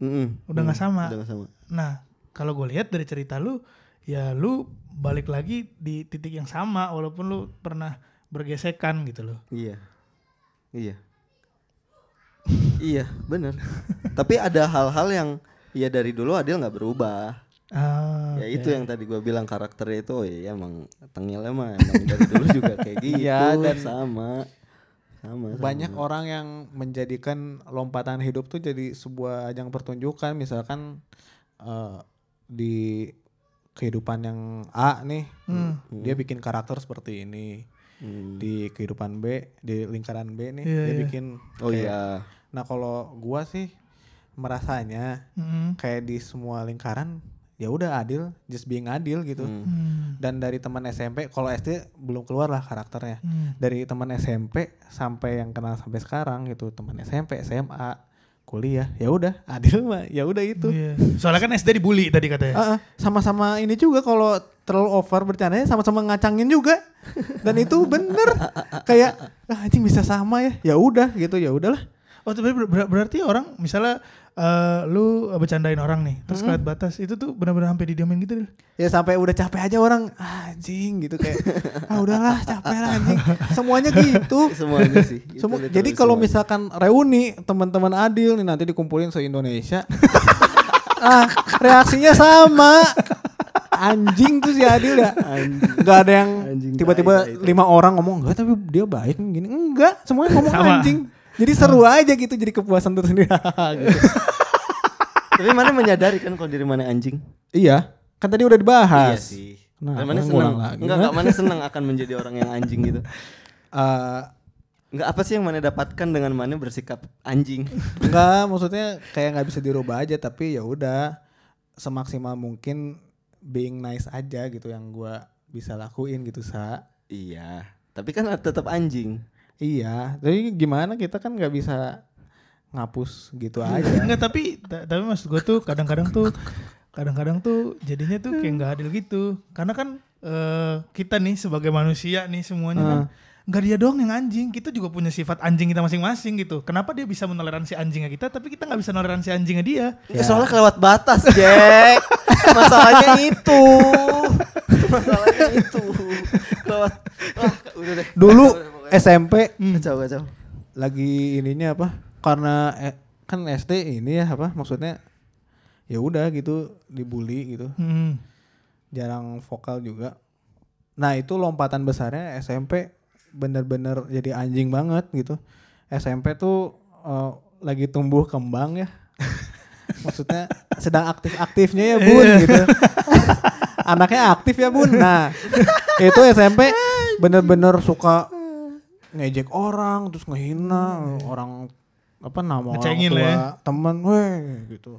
Mm-mm. Udah nggak Mm, sama. Udah sama. Nah, kalau gue lihat dari cerita lu, ya lu balik lagi di titik yang sama walaupun lu pernah bergesekan gitu loh. Iya. Iya. iya, bener. Tapi ada hal-hal yang ya dari dulu Adil nggak berubah. Ah, ya itu yang tadi gua bilang karakternya itu oh iya emang tengilnya mah emang dari dulu juga kayak gitu. Iya, dan- sama. Sama. sama. Banyak orang yang menjadikan lompatan hidup tuh jadi sebuah ajang pertunjukan misalkan eh, di kehidupan yang A nih Hmm. dia bikin karakter seperti ini Hmm. di kehidupan B di lingkaran B nih Iya, dia iya. bikin Oh kayak- iya. nah kalau gua sih merasanya Mm-mm. kayak di semua lingkaran ya udah adil just being adil gitu Hmm. Hmm. dan dari teman SMP kalau SD belum keluar lah karakternya Hmm. dari teman SMP sampai yang kenal sampai sekarang gitu teman SMP SMA kuliah ya udah adil mah ya udah itu Iya. Soalnya kan SD dibully tadi katanya. Ah, ah, sama-sama ini juga kalau terlalu over bercandanya sama-sama ngacangin juga dan itu bener kayak ah, anjing bisa sama ya ya udah gitu ya udahlah Oh, tapi ber- ber- berarti orang misalnya eh, lu bercandain orang nih, terus kelewat batas, itu tuh benar-benar sampai didiamin gitu deh. ya sampai udah capek aja orang ah, anjing gitu kayak ah udahlah capek lah anjing semuanya gitu Semuanya sih. Itu Semua, literally jadi kalau misalkan reuni teman-teman Adil nih nanti dikumpulin se Indonesia, ah reaksinya sama. Anjing tuh si Adil ya. Nggak ada yang tiba-tiba lima orang ngomong enggak tapi dia baik gini. Enggak, semuanya ngomong Sama. anjing. Jadi seru aja gitu jadi kepuasan tersendiri. gitu. Tapi mana menyadari kan kalau diri mana anjing? Iya, kan tadi udah dibahas. Iya sih. Nah, mana lagi. Enggak, enggak mana senang akan menjadi orang yang anjing gitu. Eh, Enggak apa sih yang mana dapatkan dengan mana bersikap anjing? Enggak, maksudnya kayak nggak bisa dirubah aja tapi ya udah semaksimal mungkin being nice aja gitu yang gua bisa lakuin gitu sa. iya. Tapi kan tetap anjing. Iya, tapi gimana kita kan nggak bisa ngapus gitu aja. Enggak, tapi ta- tapi maksud gue tuh kadang-kadang tuh kadang-kadang tuh jadinya tuh kayak nggak adil gitu. Karena kan eh, kita nih sebagai manusia nih semuanya kan nggak dia doang yang anjing, kita juga punya sifat anjing kita masing-masing gitu. Kenapa dia bisa menoleransi anjingnya kita, tapi kita nggak bisa toleransi anjingnya dia? Ya. Soalnya kelewat batas, Jack. Masalahnya itu. Masalahnya itu. Kelewat. Wah, udah deh. Dulu SMP Kacau, kacau. lagi ininya apa? Karena eh, kan SD ini ya apa maksudnya ya udah gitu dibully gitu. Hmm. jarang vokal juga. Nah itu lompatan besarnya SMP bener-bener jadi anjing banget gitu. SMP tuh eh, lagi tumbuh kembang ya. Maksudnya sedang aktif-aktifnya ya bun gitu. Anaknya aktif ya bun. Nah itu SMP bener-bener suka ngejek orang terus ngehina orang apa nama orang Ngecengin tua lah ya. temen weh gitu.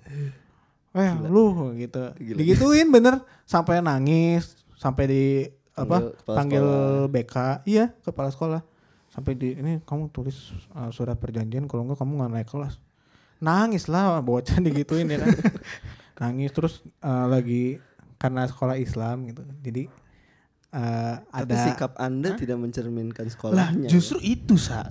Eh lu gitu. Gila. Digituin bener sampai nangis, sampai di apa? Kepala Panggil sekolah. BK. Iya, kepala sekolah. Sampai di ini kamu tulis uh, surat perjanjian kalau enggak kamu nggak naik kelas. Nangis lah bocah digituin ya kan. nangis terus uh, lagi karena sekolah Islam gitu. Jadi uh, Tapi ada sikap Anda tidak mencerminkan Lah sekolahnya. justru itu sa.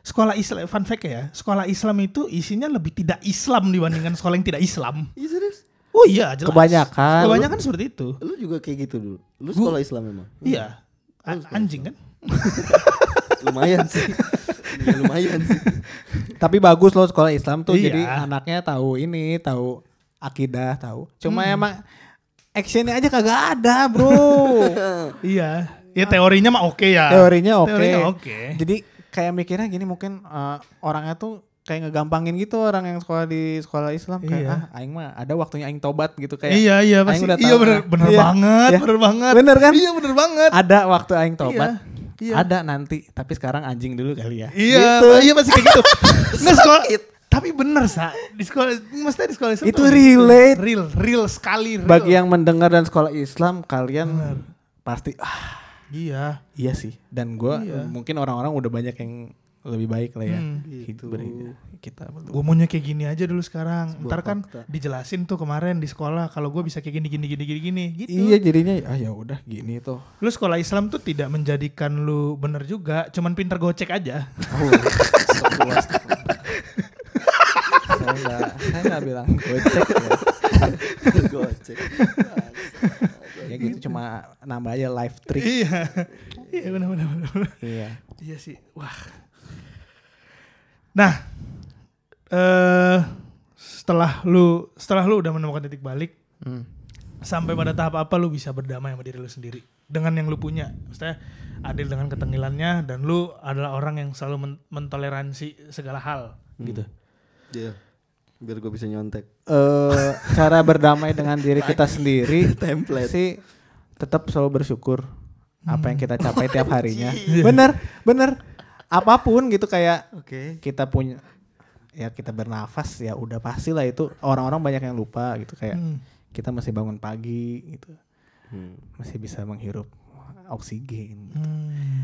Sekolah Islam, fun fact ya, sekolah Islam itu isinya lebih tidak Islam dibandingkan sekolah yang tidak Islam. Iya serius. Oh iya, jelas. Kebanyakan. Kebanyakan seperti itu. Lu juga kayak gitu dulu. Lu sekolah Islam memang. Iya. A- anjing kan? Lumayan sih. Iya lumayan sih. Tapi bagus loh sekolah Islam tuh Iya. jadi anaknya tahu ini, tahu akidah, tahu. Cuma Hmm. emang actionnya aja kagak ada, Bro. Iya. Ya teorinya mah oke ya. Teorinya oke. Teorinya oke. Jadi kayak mikirnya gini mungkin eh, orangnya tuh kayak ngegampangin gitu orang yang sekolah di sekolah Islam kayak Iya. ah aing mah ada waktunya aing tobat gitu kayak Iya iya pasti. udah Iya bener, bener Iya. banget, Iya. bener banget. Bener kan? Iya bener banget. Ada waktu aing tobat. Iya. Ada nanti, tapi sekarang anjing dulu kali ya. Iya, iya pasti kayak gitu. Nggak sekolah. Tapi bener sa di sekolah, mesti di sekolah Islam Itu relate. real, real sekali. Real. Bagi yang mendengar dan sekolah Islam kalian pasti ah iya, iya sih. Dan gua Iya. mungkin orang-orang udah banyak yang lebih baik lah ya. Hmm. Gitu. beri- kita. Gue maunya kayak gini aja dulu sekarang. Sebuah Ntar kan fakta. dijelasin tuh kemarin di sekolah kalau gue bisa kayak gini gini gini gini gini gitu. Iya jadinya ah ya udah gini tuh. Lu sekolah Islam tuh tidak menjadikan lu bener juga, cuman pinter gocek aja. Oh. saya nggak saya nggak bilang gocek ya. Gocek. ya gitu cuma nambah aja live trick. iya. Iya benar benar benar. iya. Iya sih. Wah. Nah, eh setelah lu setelah lu udah menemukan titik balik Hmm. sampai pada tahap apa lu bisa berdamai sama diri lu sendiri dengan yang lu punya. Maksudnya adil dengan ketengilannya dan lu adalah orang yang selalu men- mentoleransi segala hal gitu. Iya. Biar gue bisa nyontek. Eh, cara berdamai dengan diri kita sendiri Template. sih tetap selalu bersyukur apa yang kita capai tiap harinya. bener, bener. Apa pun gitu kayak Oke. kita punya ya kita bernafas ya udah pastilah itu orang-orang banyak yang lupa gitu kayak Hmm. kita masih bangun pagi gitu Hmm. masih bisa menghirup oksigen Hmm.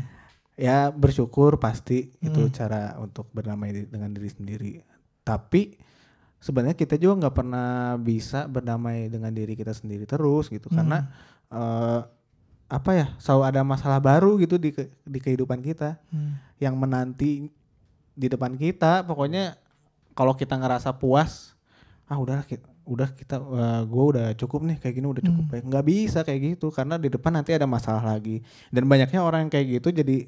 ya bersyukur pasti itu Hmm. cara untuk berdamai di- dengan diri sendiri tapi sebenarnya kita juga nggak pernah bisa berdamai dengan diri kita sendiri terus gitu. Karena eh, apa ya selalu ada masalah baru gitu di ke- di kehidupan kita Hmm. yang menanti di depan kita. Pokoknya kalau kita ngerasa puas ah udah ki- udah kita gue udah cukup nih kayak gini udah cukup Hmm. baik. Nggak bisa kayak gitu karena di depan nanti ada masalah lagi. Dan banyaknya orang yang kayak gitu jadi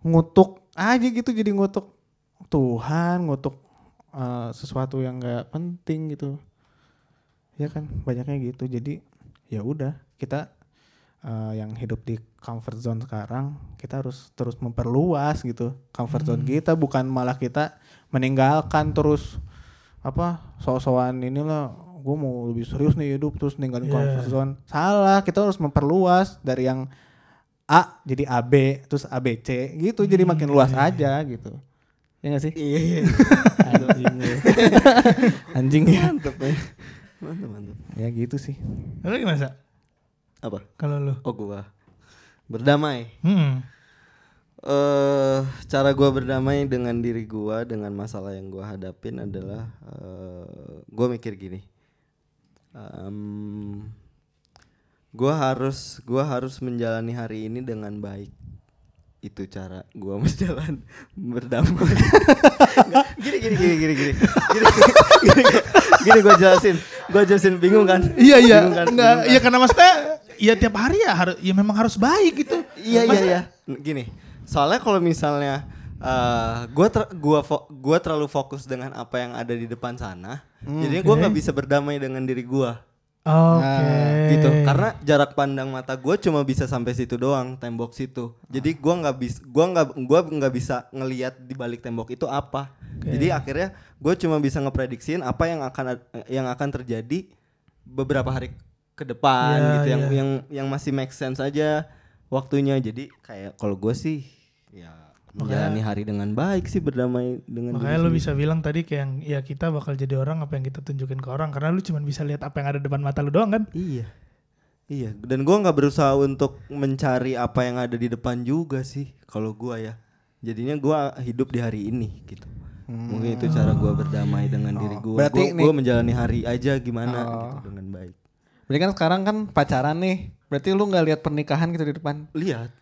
ngutuk aja gitu jadi ngutuk Tuhan ngutuk eh, sesuatu yang nggak penting gitu. Ya kan banyaknya gitu. Jadi ya udah kita eh, yang hidup di comfort zone sekarang kita harus terus memperluas gitu. Comfort zone kita bukan malah kita meninggalkan terus apa so-soan inilah gue mau lebih serius nih hidup terus ninggalin Yeah. comfort zone. Salah kita harus memperluas dari yang A jadi AB terus ABC gitu. Jadi Hmm, makin luas iya, iya. aja gitu ya gak sih Iya iya. anjing lu. anjing ya Mantap ya. Mantap mantap. ya gitu sih Lu gimana, Sa? Apa? Kalau lu? Oh gua. Berdamai. Hmm. eh cara gua berdamai dengan diri gua dengan masalah yang gua hadapin adalah eh gua mikir gini Em, gua harus gua harus menjalani hari ini dengan baik itu cara gua menjalan berdamai Nggak, gini gini gini gini gini gini gini, gini gua jelasin gua jelasin bingung kan Iya iya, Bingung kan? enggak, Bingung kan? iya karena maksudnya ya tiap hari ya harus ya memang harus baik gitu. Iya iya iya. Gini, soalnya kalau misalnya eh gua ter- gua fo- gua terlalu fokus dengan apa yang ada di depan sana, jadinya gua oke. nggak bisa berdamai dengan diri gua Oke. Nah, gitu. Karena jarak pandang mata gua cuma bisa sampai situ doang, tembok situ. Jadi gua nggak bisa gua nggak gua nggak bisa ngelihat di balik tembok itu apa. Jadi akhirnya gue cuma bisa ngeprediksiin apa yang akan yang akan terjadi beberapa hari ke depan Iya, gitu yang iya. yang yang masih make sense aja waktunya. Jadi kayak kalau gue sih ya menjalani hari dengan baik sih berdamai dengan Makanya diri lu bisa bilang tadi kayak yang ya kita bakal jadi orang apa yang kita tunjukin ke orang karena lu cuma bisa lihat apa yang ada depan mata lu doang kan. Iya. Iya, dan gua nggak berusaha untuk mencari apa yang ada di depan juga sih kalau gua ya. Jadinya gua hidup di hari ini gitu. Mungkin itu cara gua berdamai dengan diri gua. Berarti Gua, nih- gua menjalani hari aja gimana Oh. gitu dengan baik. Berarti kan sekarang kan pacaran nih. Berarti lu nggak lihat pernikahan gitu di depan. Lihat.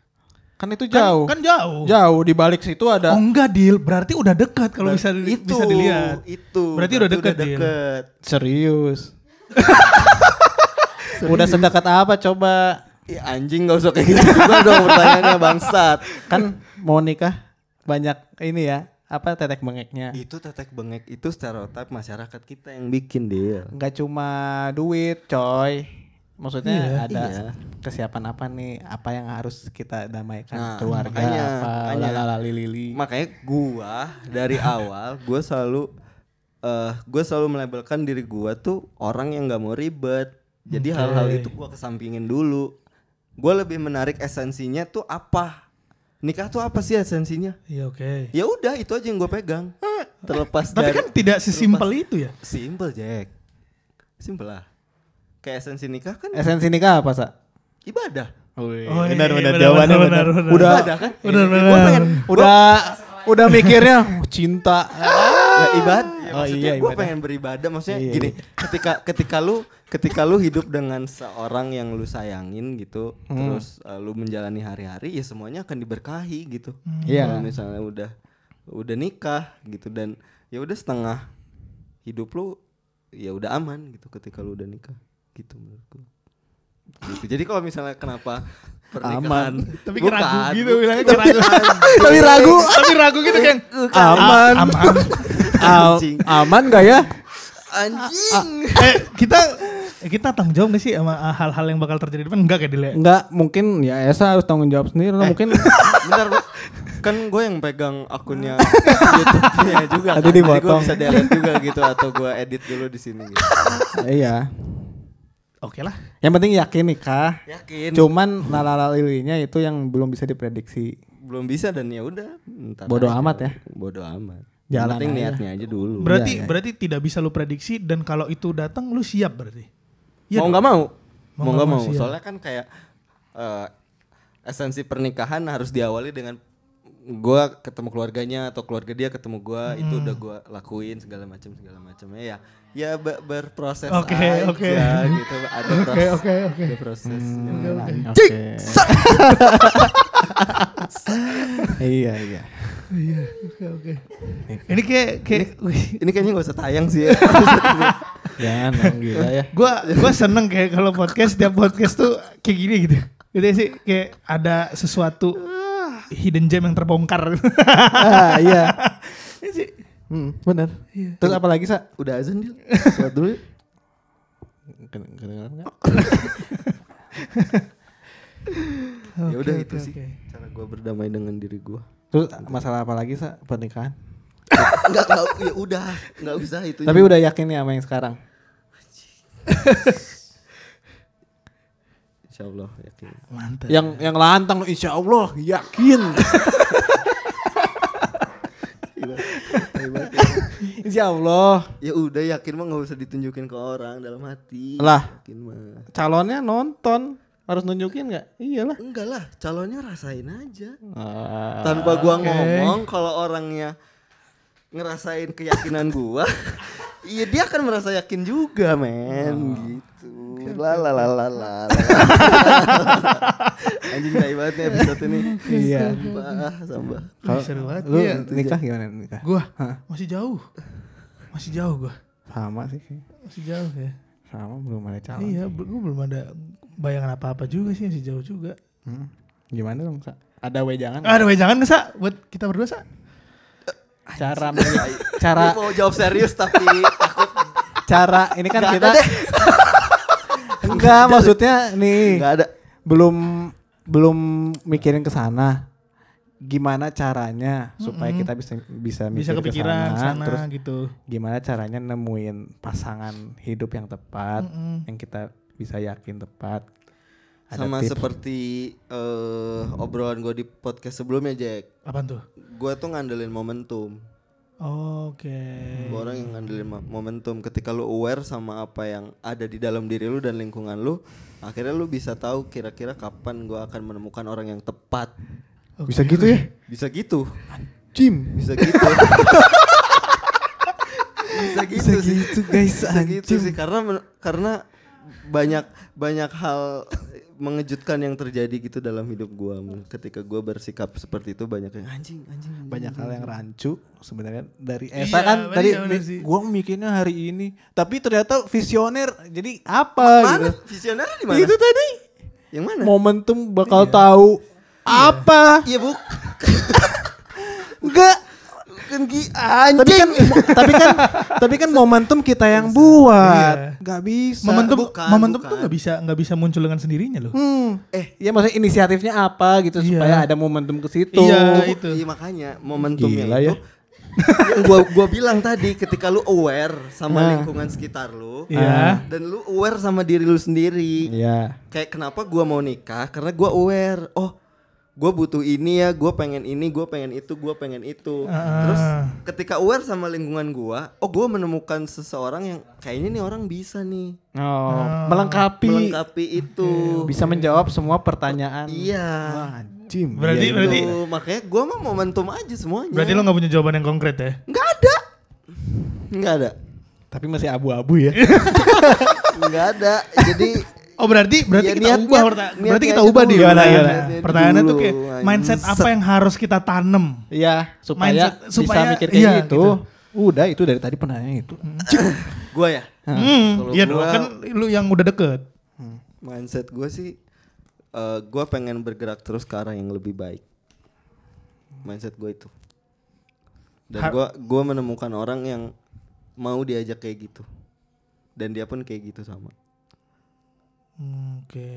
Kan itu Kan- jauh. Kan, jauh. Jauh di balik situ ada Oh enggak deal, berarti udah dekat kalau bisa itu bisa dilihat. Itu. Berarti udah deket, Dil. deket. serius. udah sedekat apa coba? Ih, anjing gak usah kayak gitu juga dong pertanyaannya bangsat. Kan mau nikah banyak ini ya, apa tetek bengeknya. Itu tetek bengek itu stereotip masyarakat kita yang bikin dia. Nggak cuma duit, coy. Maksudnya Iya, ada iya. kesiapan apa nih? Apa yang harus kita damaikan? Nah, Keluarga makanya, apa? makanya. Lili. Makanya gua dari awal gua selalu eh gua selalu melabelkan diri gua tuh orang yang nggak mau ribet. Jadi Oke. hal-hal itu gua kesampingin dulu. Gua lebih menarik esensinya tuh apa? Nikah tuh apa sih esensinya? Iya oke. Ya udah itu aja yang gue pegang. Terlepas Tapi dari kan tidak sesimpel itu ya. simple Jack. Simple lah. Kayak esensi nikah kan Esensi nikah apa, Sa? ibadah. Oh, iya, benar, iya, benar, benar, jawabannya benar, benar. benar. Udah, Ibadah kan? Benar, Gua benar. pengen udah udah mikirnya oh, cinta. Nah, ibadah. Oh maksudnya iya, gue ibadah. pengen beribadah maksudnya Iya, gini, iya. ketika ketika lu ketika lu hidup dengan seorang yang lu sayangin gitu, Hmm. terus uh, lu menjalani hari-hari ya semuanya akan diberkahi gitu. Iya. Kalau misalnya udah udah nikah gitu dan ya udah setengah hidup lu ya udah aman gitu ketika lu udah nikah gitu menurutku. Gitu. Jadi kalau misalnya kenapa pernikahan Tapi Bukan, ragu gitu bilangnya kayak ragu. Tapi ragu. Tapi ragu gitu kan. Aman. Aman. Aman gak ya? Anjing. eh kita eh, kita tanggung jawab gak sih sama ah, hal-hal yang bakal terjadi di depan enggak kayak dile. Enggak, mungkin ya Esa harus tanggung jawab sendiri. atau mungkin Bentar, kan gue yang pegang akunnya YouTube-nya juga. Tadi kan. Jadi gue bisa delete juga gitu atau gue edit dulu di sini gitu. iya. Oke lah. Yang penting yakin nikah. Yakin. Cuman lalalilinya itu yang belum bisa diprediksi. belum bisa dan ya udah. Bodoh amat ya. Bodoh amat. Jalan Yang penting aja. niatnya aja dulu. Berarti iya. berarti tidak bisa lu prediksi dan kalau itu datang lu siap berarti. Iya mau nggak mau? Mau nggak mau, mau. siap. Soalnya kan kayak eh, esensi pernikahan harus diawali dengan gua ketemu keluarganya atau keluarga dia ketemu gua itu Hmm. udah gua lakuin segala macam segala macamnya ya ya be- berproses Oke, aja oke. gitu ada Oke proses oke oke. ada prosesnya Hmm, Oke. iya iya. Iya, oke oke. Ini kayak kayak ini kayaknya gak usah tayang sih ya Jangan dong gila ya. gua gua seneng kayak kalau podcast tiap podcast tuh kayak gini gitu. Gitu sih kayak ada sesuatu hidden gem yang terbongkar. ah, iya. Iya sih. Hmm, benar. Terus apa lagi, Sa? udah azan dia sholat dulu Keden- Kedengeran enggak? ya udah itu sih cara gua berdamai dengan diri gua Terus masalah apa lagi, Sa? Pernikahan. Enggak, enggak, ya udah, enggak usah itu. Tapi udah yakin nih sama yang sekarang. Insya Allah yakin. Mantap. Yang yang lantang insya Allah yakin. Ya. insya Allah. ya udah yakin mah nggak usah ditunjukin ke orang dalam hati. Lah. Yakin mah. Calonnya nonton. Harus nunjukin nggak? Iyalah. Enggak lah, calonnya rasain aja. Ah, Tanpa gua oke. ngomong kalau orangnya ngerasain keyakinan gua, iya dia akan merasa yakin juga, men. Gitu. La la la la la. la. Anjing tai banget nih episode ini. Iya. Sampah. Kalau Seru banget. lu Iya. nikah gimana nikah? Gua Hah? masih jauh. Masih jauh gua. Sama sih. Masih jauh ya. Sama belum ada calon. Iya, gua belum ada bayangan apa-apa juga sih masih jauh juga. Hmm. Gimana dong, Sa? Ada wejangan? Ada jangan nggak, Sa? Buat kita berdua, Sa? Cara cara mau jawab serius tapi takut cara ini kan Nggak kita. Enggak maksudnya nih Enggak ada. belum belum mikirin ke sana. Gimana caranya supaya kita bisa bisa Bisa mikir kepikiran ke sana, sana terus gitu. gimana caranya nemuin pasangan hidup yang tepat Mm-mm. yang kita bisa yakin tepat. Ada Sama tips. seperti eh, obrolan gue di podcast sebelumnya Jack. Apaan tuh? Gue tuh ngandelin momentum. Oke. Gua orang yang ngandelin mo- momentum. Ketika lu aware sama apa yang ada di dalam diri lu dan lingkungan lu, akhirnya lu bisa tahu kira-kira kapan gua akan menemukan orang yang tepat. bisa gitu ya? Bisa gitu. Jim. Bisa gitu. bisa gitu Bisa sih. gitu, guys, Bisa gitu sih karena karena banyak banyak hal mengejutkan yang terjadi gitu dalam hidup gua ketika gua bersikap seperti itu banyak yang anjing anjing banyak hal yang rancu sebenarnya dari Iya, Esa kan bener, tadi bener sih. gua mikirnya hari ini tapi ternyata visioner jadi apa mana gitu? visioner di mana? Itu tadi. Yang mana? Momentum bakal tahu apa. Iya bu enggak kan gi tapi kan tapi kan tapi kan momentum kita yang buat nggak bisa Momentum bukan, momentum tuh bukan. nggak bisa nggak bisa muncul dengan sendirinya loh. hmm eh ya maksudnya inisiatifnya apa gitu Iya. supaya ada momentum ke situ Iya, itu. Iya makanya momentumnya Gila itu ya. yang gua gua bilang tadi ketika lu aware sama Nah. lingkungan sekitar lu Iya. dan lu aware sama diri lu sendiri. Iya. Kayak kenapa gua mau nikah karena gua aware. Oh, gue butuh ini ya gue pengen ini gue pengen itu gue pengen itu. Ah. terus ketika aware sama lingkungan gue oh gue menemukan seseorang yang kayaknya nih orang bisa nih. Oh, melengkapi, melengkapi itu. Bisa menjawab semua pertanyaan. iya. Wah, anjing. Berarti- Iya, berarti- Tuh, makanya gue mah momentum aja semuanya. Berarti lo gak punya jawaban yang konkret ya? nggak ada. Nggak ada. Tapi masih abu-abu ya. nggak ada. Jadi Oh berarti berarti Ya, kita ubah niatnya berarti kita ubah dulu. di Gimana, gimana? Pertanyaannya tuh kayak mindset apa yang harus kita tanam? Iya, supaya, Mindset, bisa supaya- mikir kayak iya, gitu. Udah, itu dari tadi pertanyaannya itu. gue ya Hmm, iya gua- dong kan lu yang udah deket. mindset gue sih eh gue pengen bergerak terus ke arah yang lebih baik mindset gue itu dan Har- gue gua menemukan orang yang mau diajak kayak gitu dan dia pun kayak gitu sama Hmm, Oke.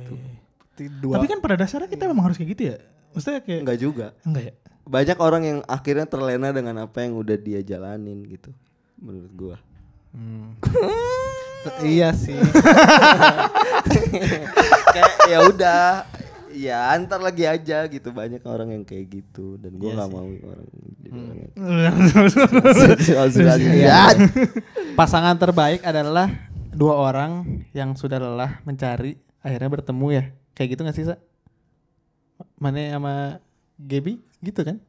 Dua. Tapi kan pada dasarnya kita memang harus kayak gitu ya. Maksudnya kayak enggak juga enggak ya? banyak orang yang akhirnya terlena dengan apa yang udah dia jalanin gitu menurut gue Hmm. iya sih. kayak ya udah ya antar lagi aja gitu banyak orang yang kayak gitu dan gue nggak mau orang jadi orang yang Iya. Pasangan terbaik adalah dua orang yang sudah lelah mencari akhirnya bertemu ya. Kayak gitu gak sih, Sa? Mane sama Gaby gitu kan?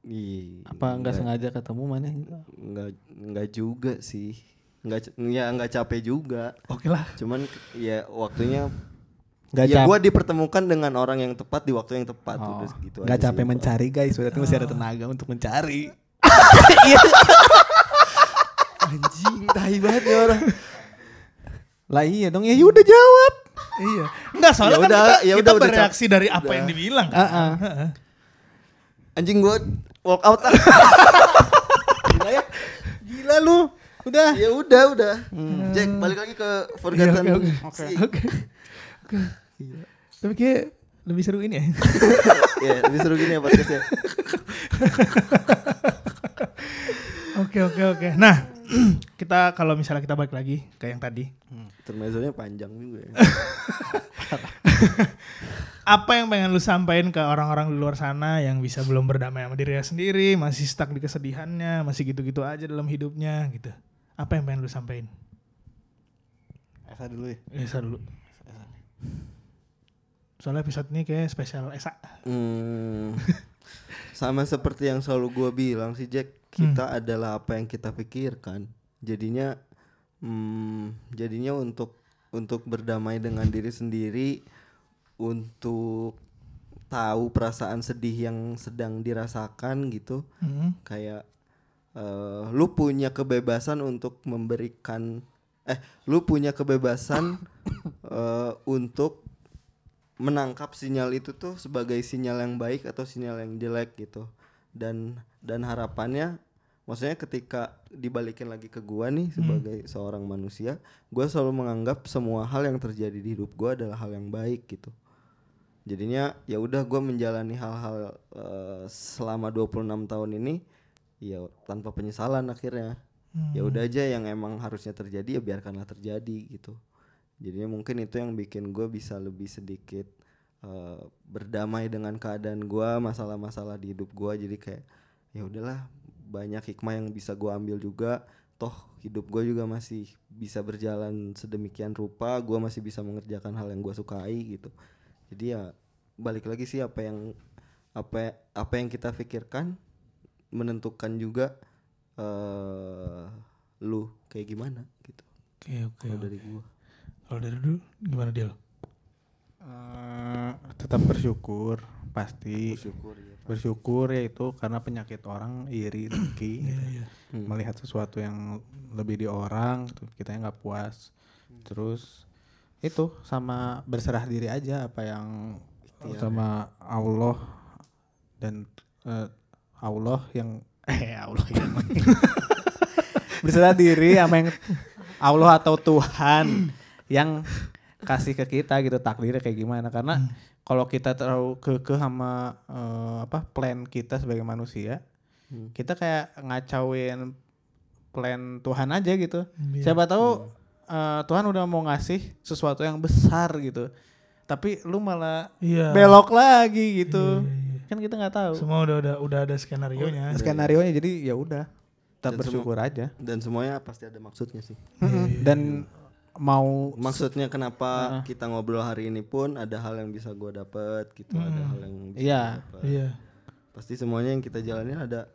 Iya, Apa nggak sengaja ketemu mana gitu? nggak nggak juga sih nggak ya nggak capek juga Oke lah. cuman ya waktunya Nggak ya gue dipertemukan dengan orang yang tepat di waktu yang tepat Oh, udah gitu nggak aja capek sih. mencari guys, berarti masih ada tenaga untuk mencari. anjing tahi banget nih orang Lah iya dong, ya udah jawab. Iya. Enggak soalnya Ya kan udah, kita, ya kita udah, udah bereaksi dari apa Udah. yang dibilang. Ah, ah. Heeh. anjing gue walk out ah. Gila ya. Gila lu. Udah. ya udah udah Jack balik lagi ke Forgotten Iya, oke, Sea. Oke. Oke. Tapi kayak lebih seru ini ya. ya lebih seru gini ya podcastnya Oke oke oke. Nah, kita kalau misalnya kita balik lagi ke yang tadi, termezzonya panjang juga ya. apa yang pengen lu sampaikan ke orang-orang di luar sana yang bisa belum berdamai sama dirinya sendiri, masih stuck di kesedihannya, masih gitu-gitu aja dalam hidupnya gitu. Apa yang pengen lu sampaikan? Esa dulu ya. Esa dulu. Soalnya episode ini kayak spesial Esa. Hmm, sama seperti yang selalu gua bilang sih Jack, kita adalah apa yang kita pikirkan. Jadinya, hmm, jadinya untuk untuk berdamai dengan diri sendiri, untuk tahu perasaan sedih yang sedang dirasakan gitu, Hmm. kayak eh, lu punya kebebasan untuk memberikan, eh, lu punya kebebasan eh, untuk menangkap sinyal itu tuh sebagai sinyal yang baik atau sinyal yang jelek gitu. Dan dan harapannya maksudnya ketika dibalikin lagi ke gua nih sebagai seorang manusia gua selalu menganggap semua hal yang terjadi di hidup gua adalah hal yang baik gitu. Jadinya ya udah gua menjalani hal-hal eh, selama 26 tahun ini ya tanpa penyesalan akhirnya. Ya udah aja yang emang harusnya terjadi ya biarkanlah terjadi gitu jadinya mungkin itu yang bikin gue bisa lebih sedikit eh, berdamai dengan keadaan gue masalah-masalah di hidup gue jadi kayak ya udahlah banyak hikmah yang bisa gue ambil juga. Toh hidup gue juga masih bisa berjalan sedemikian rupa. Gue masih bisa mengerjakan hal yang gue sukai gitu. Jadi ya balik lagi sih apa yang apa apa yang kita pikirkan menentukan juga eh lu kayak gimana gitu. Oke oke. kalau dari gua Kalau dari dulu gimana Del? Eh, tetap bersyukur pasti bersyukur ya bersyukur ya itu karena penyakit orang iri dengki Iya gitu. iya. Hmm. melihat sesuatu yang lebih di orang tuh kita nggak puas terus itu sama berserah diri aja apa yang sama Allah dan eh, Allah yang eh Allah yang berserah diri sama yang Allah atau Tuhan yang kasih ke kita gitu takdirnya kayak gimana karena kalau kita terlalu kekeh sama eh, apa plan kita sebagai manusia Hmm. kita kayak ngacauin plan Tuhan aja gitu Iya. siapa tahu eh, Tuhan udah mau ngasih sesuatu yang besar gitu tapi lu malah Iya. belok lagi gitu. Iya, iya, Kan kita nggak tahu. Semua udah udah udah ada skenario nya. Skenario nya jadi ya udah. Kita Dan bersyukur aja. Dan semuanya pasti ada maksudnya sih. Dan mau Maksudnya kenapa kita ngobrol hari ini pun ada hal yang bisa gua dapet gitu, ada hal yang bisa Iya. dapet. Iya. Pasti semuanya yang kita jalanin ada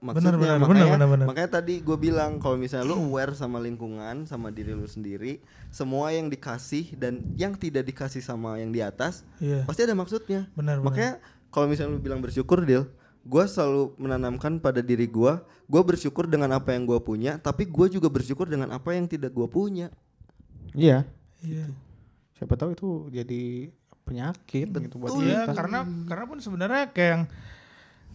maksudnya. benar, makanya, benar, benar, benar. makanya tadi gue bilang kalau misalnya lu aware sama lingkungan, sama diri lu sendiri, semua yang dikasih dan yang tidak dikasih sama yang di atas, Iya. pasti ada maksudnya. Benar. Makanya kalau misalnya lu bilang bersyukur, Dil, gue selalu menanamkan pada diri gue, gue bersyukur dengan apa yang gue punya, tapi gue juga bersyukur dengan apa yang tidak gue punya. Iya. Iya. Siapa tahu itu jadi penyakit gitu buat Iya, kita. karena karena pun sebenarnya kayak yang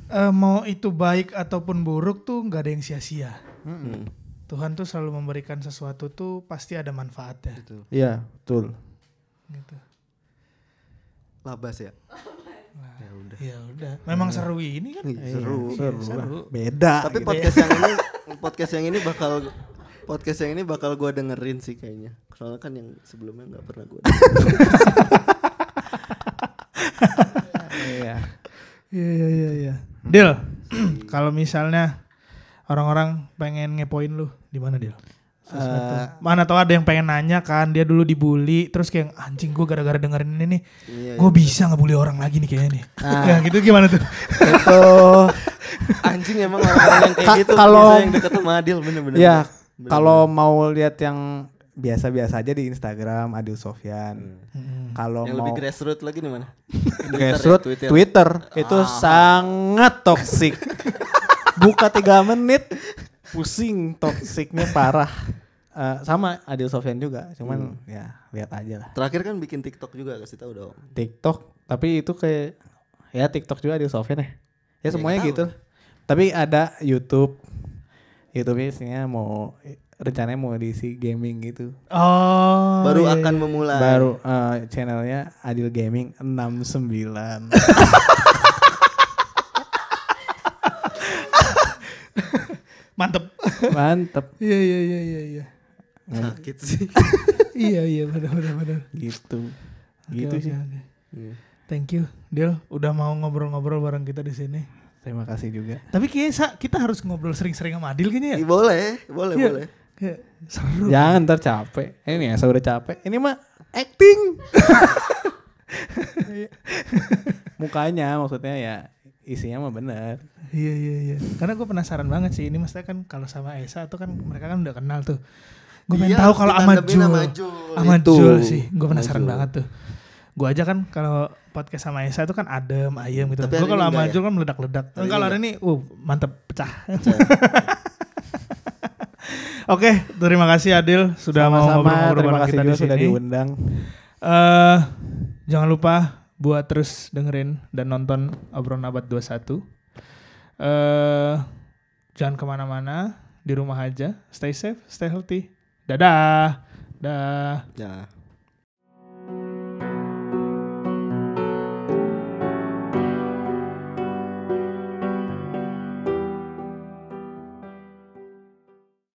eh, mau itu baik ataupun buruk tuh nggak ada yang sia-sia. Hmm, Tuhan tuh selalu memberikan sesuatu tuh pasti ada manfaatnya. gitu. Iya, betul. Gitu. Labas ya. Ya udah. Ya udah. Memang seru ini kan. Seru. Seru lah. seru. Beda. Tapi gitu. podcast yang ini, podcast yang ini bakal podcast yang ini bakal gue dengerin sih kayaknya. Soalnya kan yang sebelumnya nggak pernah gue. Iya. Iya iya iya iya. Deal. Kalau misalnya orang-orang pengen ngepoin lu di mana Deal? Sesuatu. Eh, Mana tau ada yang pengen nanya kan dia dulu dibully terus kayak anjing gue gara-gara dengerin ini nih Iya, gue bisa ngebully orang lagi nih kayaknya nih. Nah. Nah, gitu gimana tuh? itu Anjing emang orang-orang yang kayak Ka- gitu kalau- yang deket sama Adil bener-bener. ya Bener-bener. Kalau mau lihat yang biasa-biasa aja di Instagram Adil Sofyan. Kalau yang mau lebih grassroots lagi di mana? grassroots Twitter. Twitter, itu sangat toksik. Buka tiga menit pusing toksiknya parah. Eh, sama Adil Sofyan juga, cuman ya lihat aja lah. Terakhir kan bikin TikTok juga kasih tahu dong. TikTok, tapi itu kayak ya TikTok juga Adil Sofyan ya. Ya Ya, semuanya tahu gitu. Tapi ada YouTube. YouTube isinya mau rencananya mau diisi gaming gitu. Oh. Baru iya, akan iya. memulai. Baru eh, channelnya Adil Gaming 69. Mantep. Mantep Iya iya iya iya iya. Sakit sih. iya iya benar benar benar. gitu. Gitu oke, sih. oke. Iya. Thank you, Del, udah mau ngobrol-ngobrol bareng kita di sini. Terima kasih juga. Tapi kayaknya Sa, kita harus ngobrol sering-sering sama Adil kayaknya ya. Boleh, boleh, Iya. boleh. Kayak seru. Jangan ntar capek. Ini ya saya udah capek. Ini mah acting. Mukanya maksudnya ya isinya mah bener. Iya iya iya. Karena gue penasaran banget sih. Ini maksudnya kan kalau sama Esa tuh kan mereka kan udah kenal tuh. Gue pengen Iya, tahu kalau sama ditandepin Jul. sama Jul, Sama itu. Jul sih. Gue penasaran banget tuh. Gue aja kan kalau podcast sama Esa itu kan adem, ayem gitu. Tapi Gue kalau sama enggak ya? Jul kan meledak-ledak. Kalau hari ini, uh mantep pecah. Oke, terima kasih Adil sudah mau Sama-sama. ngobrol-ngobrol Terima kasih kita juga di sudah sini. diundang. Eh, jangan lupa buat terus dengerin dan nonton obrolan abad 21. Eh, jangan ke mana-mana, di rumah aja. Stay safe, stay healthy. Dadah. Dah. Ya.